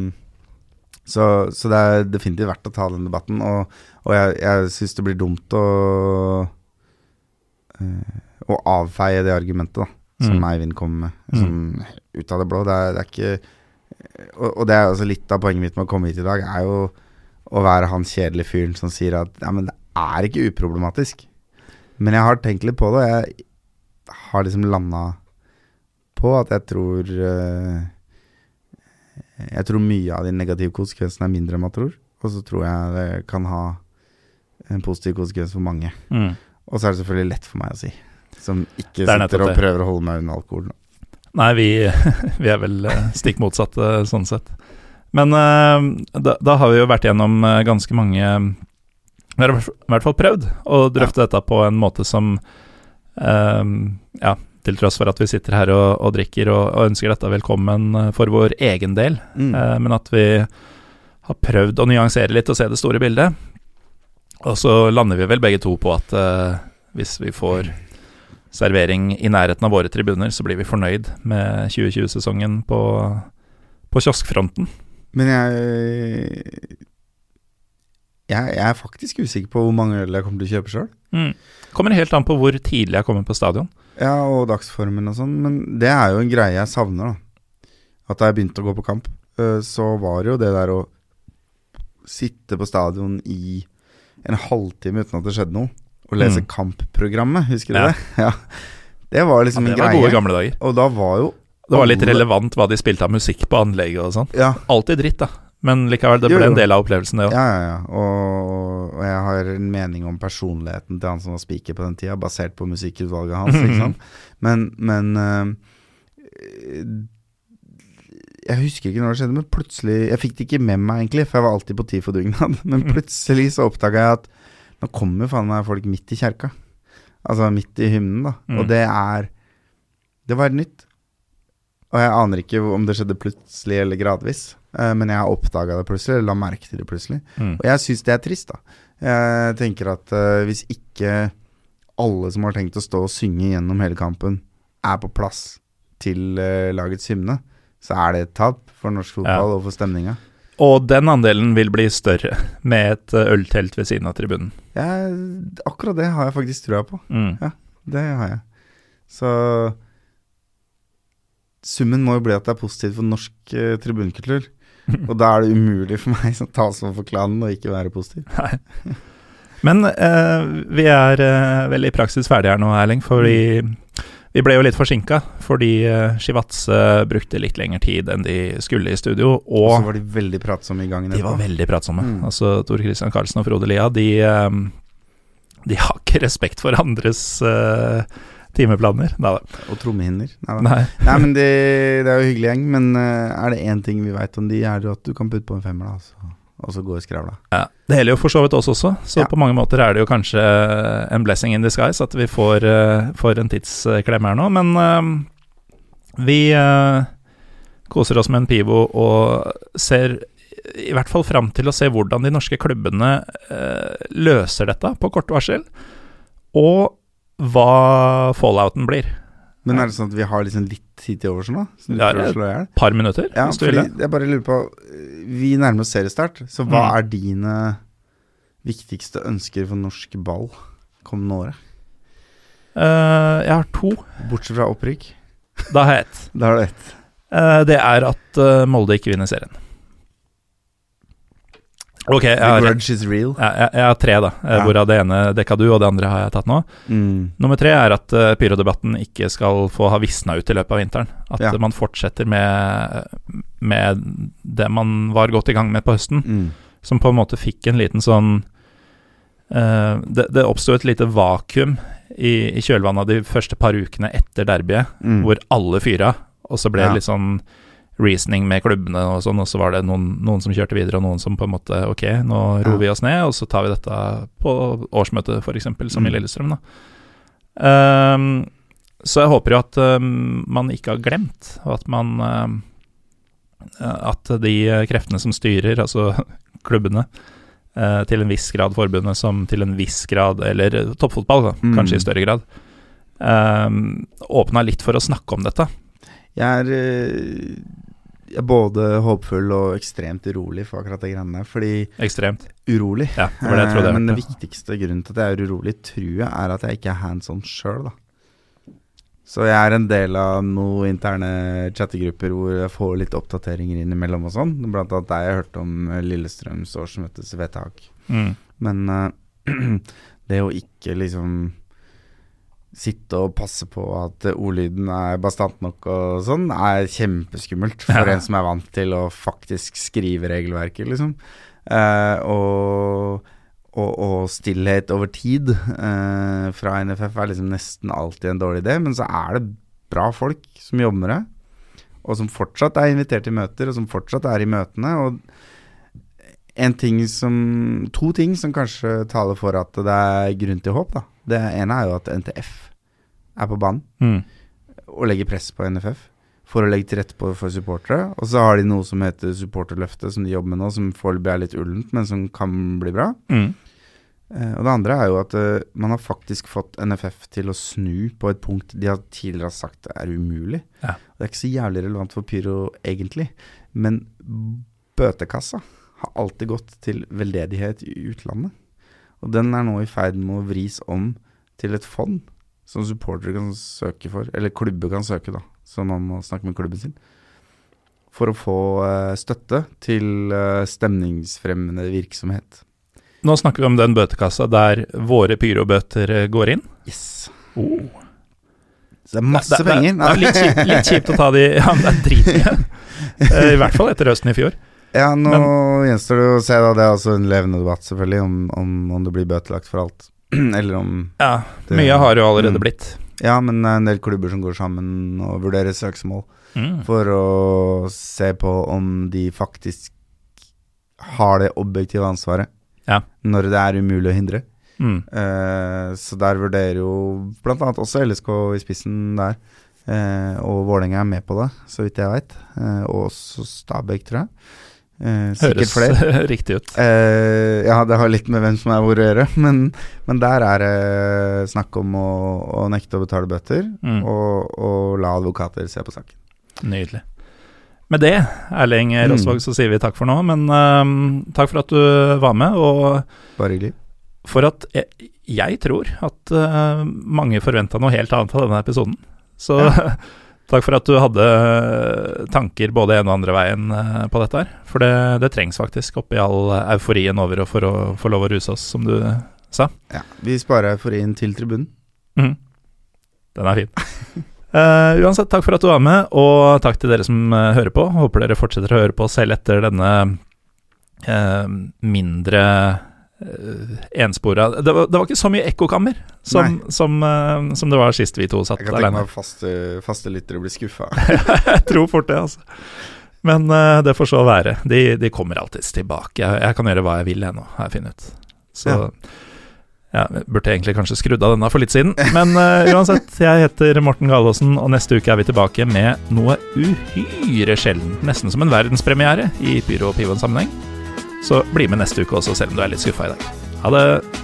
Speaker 2: så, så, det er definitivt verdt å ta den debatten. Og, og jeg, jeg syns det blir dumt å uh, å avfeie det argumentet da, som mm. Eivind kommer med, mm. som, ut av det blå. Det er, det er ikke og, og, det er også litt av poenget mitt med å komme hit i dag, er jo å være han kjedelige fyren som sier at ja, men det er ikke uproblematisk. Men jeg har tenkt litt på det, og jeg har liksom landa på at jeg tror uh, Jeg tror mye av de negative konsekvensene er mindre enn man tror. Og så tror jeg det kan ha en positiv konsekvens for mange. Mm. Og så er det selvfølgelig lett for meg å si. Som ikke sitter og prøver å holde meg unna alkohol.
Speaker 1: Nei, vi, vi, er vel eh, stikk motsatte sånn sett. Men da, da, har vi jo vært gjennom ganske mange Vi har i hvert fall prøvd å drøfte ja. dette på en måte som uh, Ja, til tross for at vi sitter her og, og drikker og, og, ønsker dette velkommen for vår egen del, mm. men at vi har prøvd å nyansere litt og se det store bildet. Og så lander vi vel begge to på at hvis vi får servering i nærheten av våre tribuner, så blir vi fornøyd med 2020-sesongen på, på, kioskfronten.
Speaker 2: Men jeg, jeg, jeg er faktisk usikker på hvor mange øl jeg kommer til å kjøpe sjøl.
Speaker 1: Mm. Kommer helt an på hvor tidlig jeg kommer på stadion.
Speaker 2: Ja, og dagsformen og sånn, men det er jo en greie jeg savner, da. At da jeg begynte å gå på kamp, eh, så var det jo det der å sitte på stadion i en halvtime uten at det skjedde noe og lese mm. kampprogrammet, husker du ja. det? Ja. Det var liksom
Speaker 1: ja,
Speaker 2: det var
Speaker 1: en greie. Gode gamle dager.
Speaker 2: Og da var jo
Speaker 1: Det var litt relevant hva de spilte av musikk på anlegget og sånn.
Speaker 2: Ja.
Speaker 1: Alltid dritt, da. Men likevel, det ble jo, jo. en del av opplevelsen, det òg.
Speaker 2: Ja, ja, ja. Og, og, jeg har en mening om personligheten til han som var speaker på den tida, basert på musikkutvalget hans, ikke sant. Men, men uh, jeg husker ikke når det skjedde, men plutselig Jeg fikk det ikke med meg, egentlig, for jeg var alltid på tid for dugnad. Men plutselig så oppdaga jeg at nå kommer faen meg folk midt i kjerka. Altså midt i hymnen, da. Mm. Og det er Det var nytt. Og jeg aner ikke om det skjedde plutselig eller gradvis, uh, men jeg oppdaga det plutselig, eller la merke til det plutselig. Mm. Og jeg syns det er trist, da. Jeg tenker at uh, hvis ikke alle som har tenkt å stå og synge gjennom hele kampen, er på plass til uh, lagets hymne, så er det et tap for norsk fotball ja. og for stemninga.
Speaker 1: Og den andelen vil bli større med et eh, øltelt ved siden av tribunen.
Speaker 2: Ja, akkurat det har jeg faktisk trua på. Mm. Ja, det har jeg. Så summen må jo bli at det er positivt for norsk eh, tribunkultur. og da er det umulig for meg som talsmann for klanen å ikke være positiv. Nei.
Speaker 1: Men eh, vi er eh, vel i praksis ferdige her nå, Erling, fordi. Vi ble jo litt forsinka fordi eh, Shivatse brukte litt lengre tid enn de skulle i studio. Og,
Speaker 2: og så var de veldig pratsomme i gangen.
Speaker 1: De var veldig pratsomme. Mm. Altså Tor Christian Karlsen og Frode Lia, de, um, de har ikke respekt for andres uh, timeplaner. Neida.
Speaker 2: Og trommehinner. Nei. Nei, men det, det, er jo hyggelig gjeng. Men uh, er det én ting vi veit om de, er det at du kan putte på en femmer, da. Altså. og så gå i skravla.
Speaker 1: Ja, Det gjelder jo for så vidt oss også, så
Speaker 2: Ja.
Speaker 1: på mange måter er det jo kanskje en blessing in disguise at vi får, eh, får en tidsklem her nå. Men uh, vi uh, koser oss med en pivo og ser i hvert fall fram til å se hvordan de norske klubbene uh, løser dette på kort varsel, og hva fallouten blir.
Speaker 2: Men er det sånn at vi har liksom litt tid til overs nå?
Speaker 1: Ja,
Speaker 2: et?
Speaker 1: Par minutter,
Speaker 2: Ja, fordi jeg bare lurer på Vi nærmer oss seriestart, så hva
Speaker 1: Mm.
Speaker 2: er dine viktigste ønsker for norsk ball kommende året?
Speaker 1: Uh, jeg har to.
Speaker 2: Bortsett fra opprykk.
Speaker 1: Da har jeg ett.
Speaker 2: Du ett.
Speaker 1: Eh, det er at eh, Molde ikke vinner serien. Ok, jeg
Speaker 2: The
Speaker 1: har,
Speaker 2: grudge is real.
Speaker 1: jeg, jeg, jeg har tre, da.
Speaker 2: Ja.
Speaker 1: Hvorav det ene dekka du, og det andre har jeg tatt nå.
Speaker 2: Mm.
Speaker 1: Nummer tre er at uh, pyrodebatten ikke skal få ha visna ut i løpet av vinteren. At
Speaker 2: Ja.
Speaker 1: man fortsetter med, med det man var godt i gang med på høsten.
Speaker 2: Mm.
Speaker 1: Som på en måte fikk en liten sånn uh, Det, det oppsto et lite vakuum i, i kjølvannet av de første par ukene etter derbyet,
Speaker 2: Mm.
Speaker 1: hvor alle fyra, og så ble
Speaker 2: Ja.
Speaker 1: det litt sånn reasoning med klubbene og sånn, og så var det noen, noen som kjørte videre, og noen som på en måte Ok, nå roer
Speaker 2: Ja.
Speaker 1: vi oss ned, og så tar vi dette på årsmøtet, f.eks., som i
Speaker 2: Mm.
Speaker 1: Lillestrøm, da. Um, så jeg håper jo at um, man ikke har glemt, og at man ehm, At de kreftene som styrer, altså klubbene, uh, til en viss grad forbundet, som til en viss grad Eller toppfotball, da,
Speaker 2: Mm.
Speaker 1: kanskje i større grad. Um, åpna litt for å snakke om dette.
Speaker 2: Jeg er, eh, jeg er både håpfull og ekstremt urolig for akkurat det greiene der. Fordi
Speaker 1: Ekstremt.
Speaker 2: urolig
Speaker 1: Ja, det det jeg trodde
Speaker 2: Eh,
Speaker 1: jeg
Speaker 2: Men det viktigste grunnen til at jeg er urolig, tror jeg, er at jeg ikke er hands on sjøl, da. Så jeg er en del av noen interne chattegrupper hvor jeg får litt oppdateringer innimellom og sånn. Blant annet der jeg hørte om eh, Lillestrøms årsmøtes vedtak.
Speaker 1: Mm.
Speaker 2: Men uh, det å ikke liksom sitte og passe på at ordlyden er bastant nok og sånn, er kjempeskummelt for
Speaker 1: Ja.
Speaker 2: en som er vant til å faktisk skrive regelverket, liksom. Eh, og, og, og stillhet over tid eh, fra NFF er liksom nesten alltid en dårlig idé, men så er det bra folk som jobber med det, og som fortsatt er invitert til møter, og som fortsatt er i møtene. og en ting som, to ting som kanskje taler for at det er grunn til håp. da. Det ene er jo at NTF er på banen
Speaker 1: Mm.
Speaker 2: og legger press på NFF for å legge til rette på for supportere. Og så har de noe som heter supporterløftet, som de jobber med nå, som foreløpig er litt ullent, men som kan bli bra.
Speaker 1: Mm.
Speaker 2: Uh, og det andre er jo at uh, man har faktisk fått NFF til å snu på et punkt de har tidligere har sagt er umulig.
Speaker 1: Ja.
Speaker 2: Det er ikke så jævlig relevant for Pyro egentlig, men bøtekassa har alltid gått til veldedighet i utlandet. Og den er nå i ferd med å vris om til et fond som supportere kan søke for, eller klubber kan søke, da, så man må snakke med klubben sin. For å få eh, støtte til eh, stemningsfremmende virksomhet.
Speaker 1: Nå snakker vi om den bøtekassa der våre pyrobøter eh, går inn.
Speaker 2: Yes.
Speaker 1: Oh.
Speaker 2: Så det er masse
Speaker 1: det, det,
Speaker 2: penger.
Speaker 1: Det er litt, kjipt, litt kjipt å ta de Ja, men det er dritmye. I hvert fall etter høsten i fjor.
Speaker 2: Ja, nå gjenstår det å se, da. Det er også en levende debatt, selvfølgelig, om, om, om det blir bøtelagt for alt. Eller om
Speaker 1: Ja,
Speaker 2: Det-
Speaker 1: mye har jo allerede
Speaker 2: Mm.
Speaker 1: blitt.
Speaker 2: Ja, men det er en del klubber som går sammen og vurderer søksmål
Speaker 1: Mm.
Speaker 2: for å se på om de faktisk har det objektive ansvaret
Speaker 1: Ja.
Speaker 2: når det er umulig å hindre.
Speaker 1: Mm.
Speaker 2: Eh, så der vurderer jo annet også LSK i spissen der. Eh, og Vålerenga er med på det, så vidt jeg veit. Eh, og også Stabæk, tror jeg. Eh,
Speaker 1: Høres
Speaker 2: flere.
Speaker 1: riktig ut.
Speaker 2: Eh, ja, det har litt med hvem som er hvor å gjøre, men, men der er det snakk om å, å nekte å betale bøter,
Speaker 1: Mm.
Speaker 2: og, og la advokater se på saken.
Speaker 1: Nydelig. Med det, Erling
Speaker 2: Mm.
Speaker 1: Så sier vi takk for nå. Men ehm, takk for at du var med, og
Speaker 2: Bare hyggelig.
Speaker 1: for at jeg, jeg tror at uh, mange forventa noe helt annet av denne episoden. Så takk for at du hadde tanker både en og andre veien eh, på dette her. For det, det trengs faktisk, oppi all euforien over og for å få lov å ruse oss, som du sa.
Speaker 2: Ja, vi sparer euforien til tribunen.
Speaker 1: Mm. Den er fin. Uh, uansett, takk for at du var med, og takk til dere som eh, hører på. Håper dere fortsetter å høre på selv etter denne uh, mindre enspora det, var- det var ikke så mye ekkokammer som, som, uh, som det var sist vi to satt
Speaker 2: Jeg kan tenke meg at faste, faste lyttere blir skuffa.
Speaker 1: Jeg tror fort det, altså. Men uh, det får så være. De, de kommer alltids tilbake. Jeg, jeg kan gjøre hva jeg vil, ennå, har jeg funnet ut. Så
Speaker 2: Ja.
Speaker 1: ja. jeg burde egentlig kanskje skrudd av denne for litt siden. Men uh, uansett, jeg heter Morten Galaasen, og neste uke er vi tilbake med noe uhyre sjeldent. Nesten som en verdenspremiere i Pyro og Pivon-sammenheng. Så bli med neste uke også, selv om du er litt skuffa i dag. Ha det.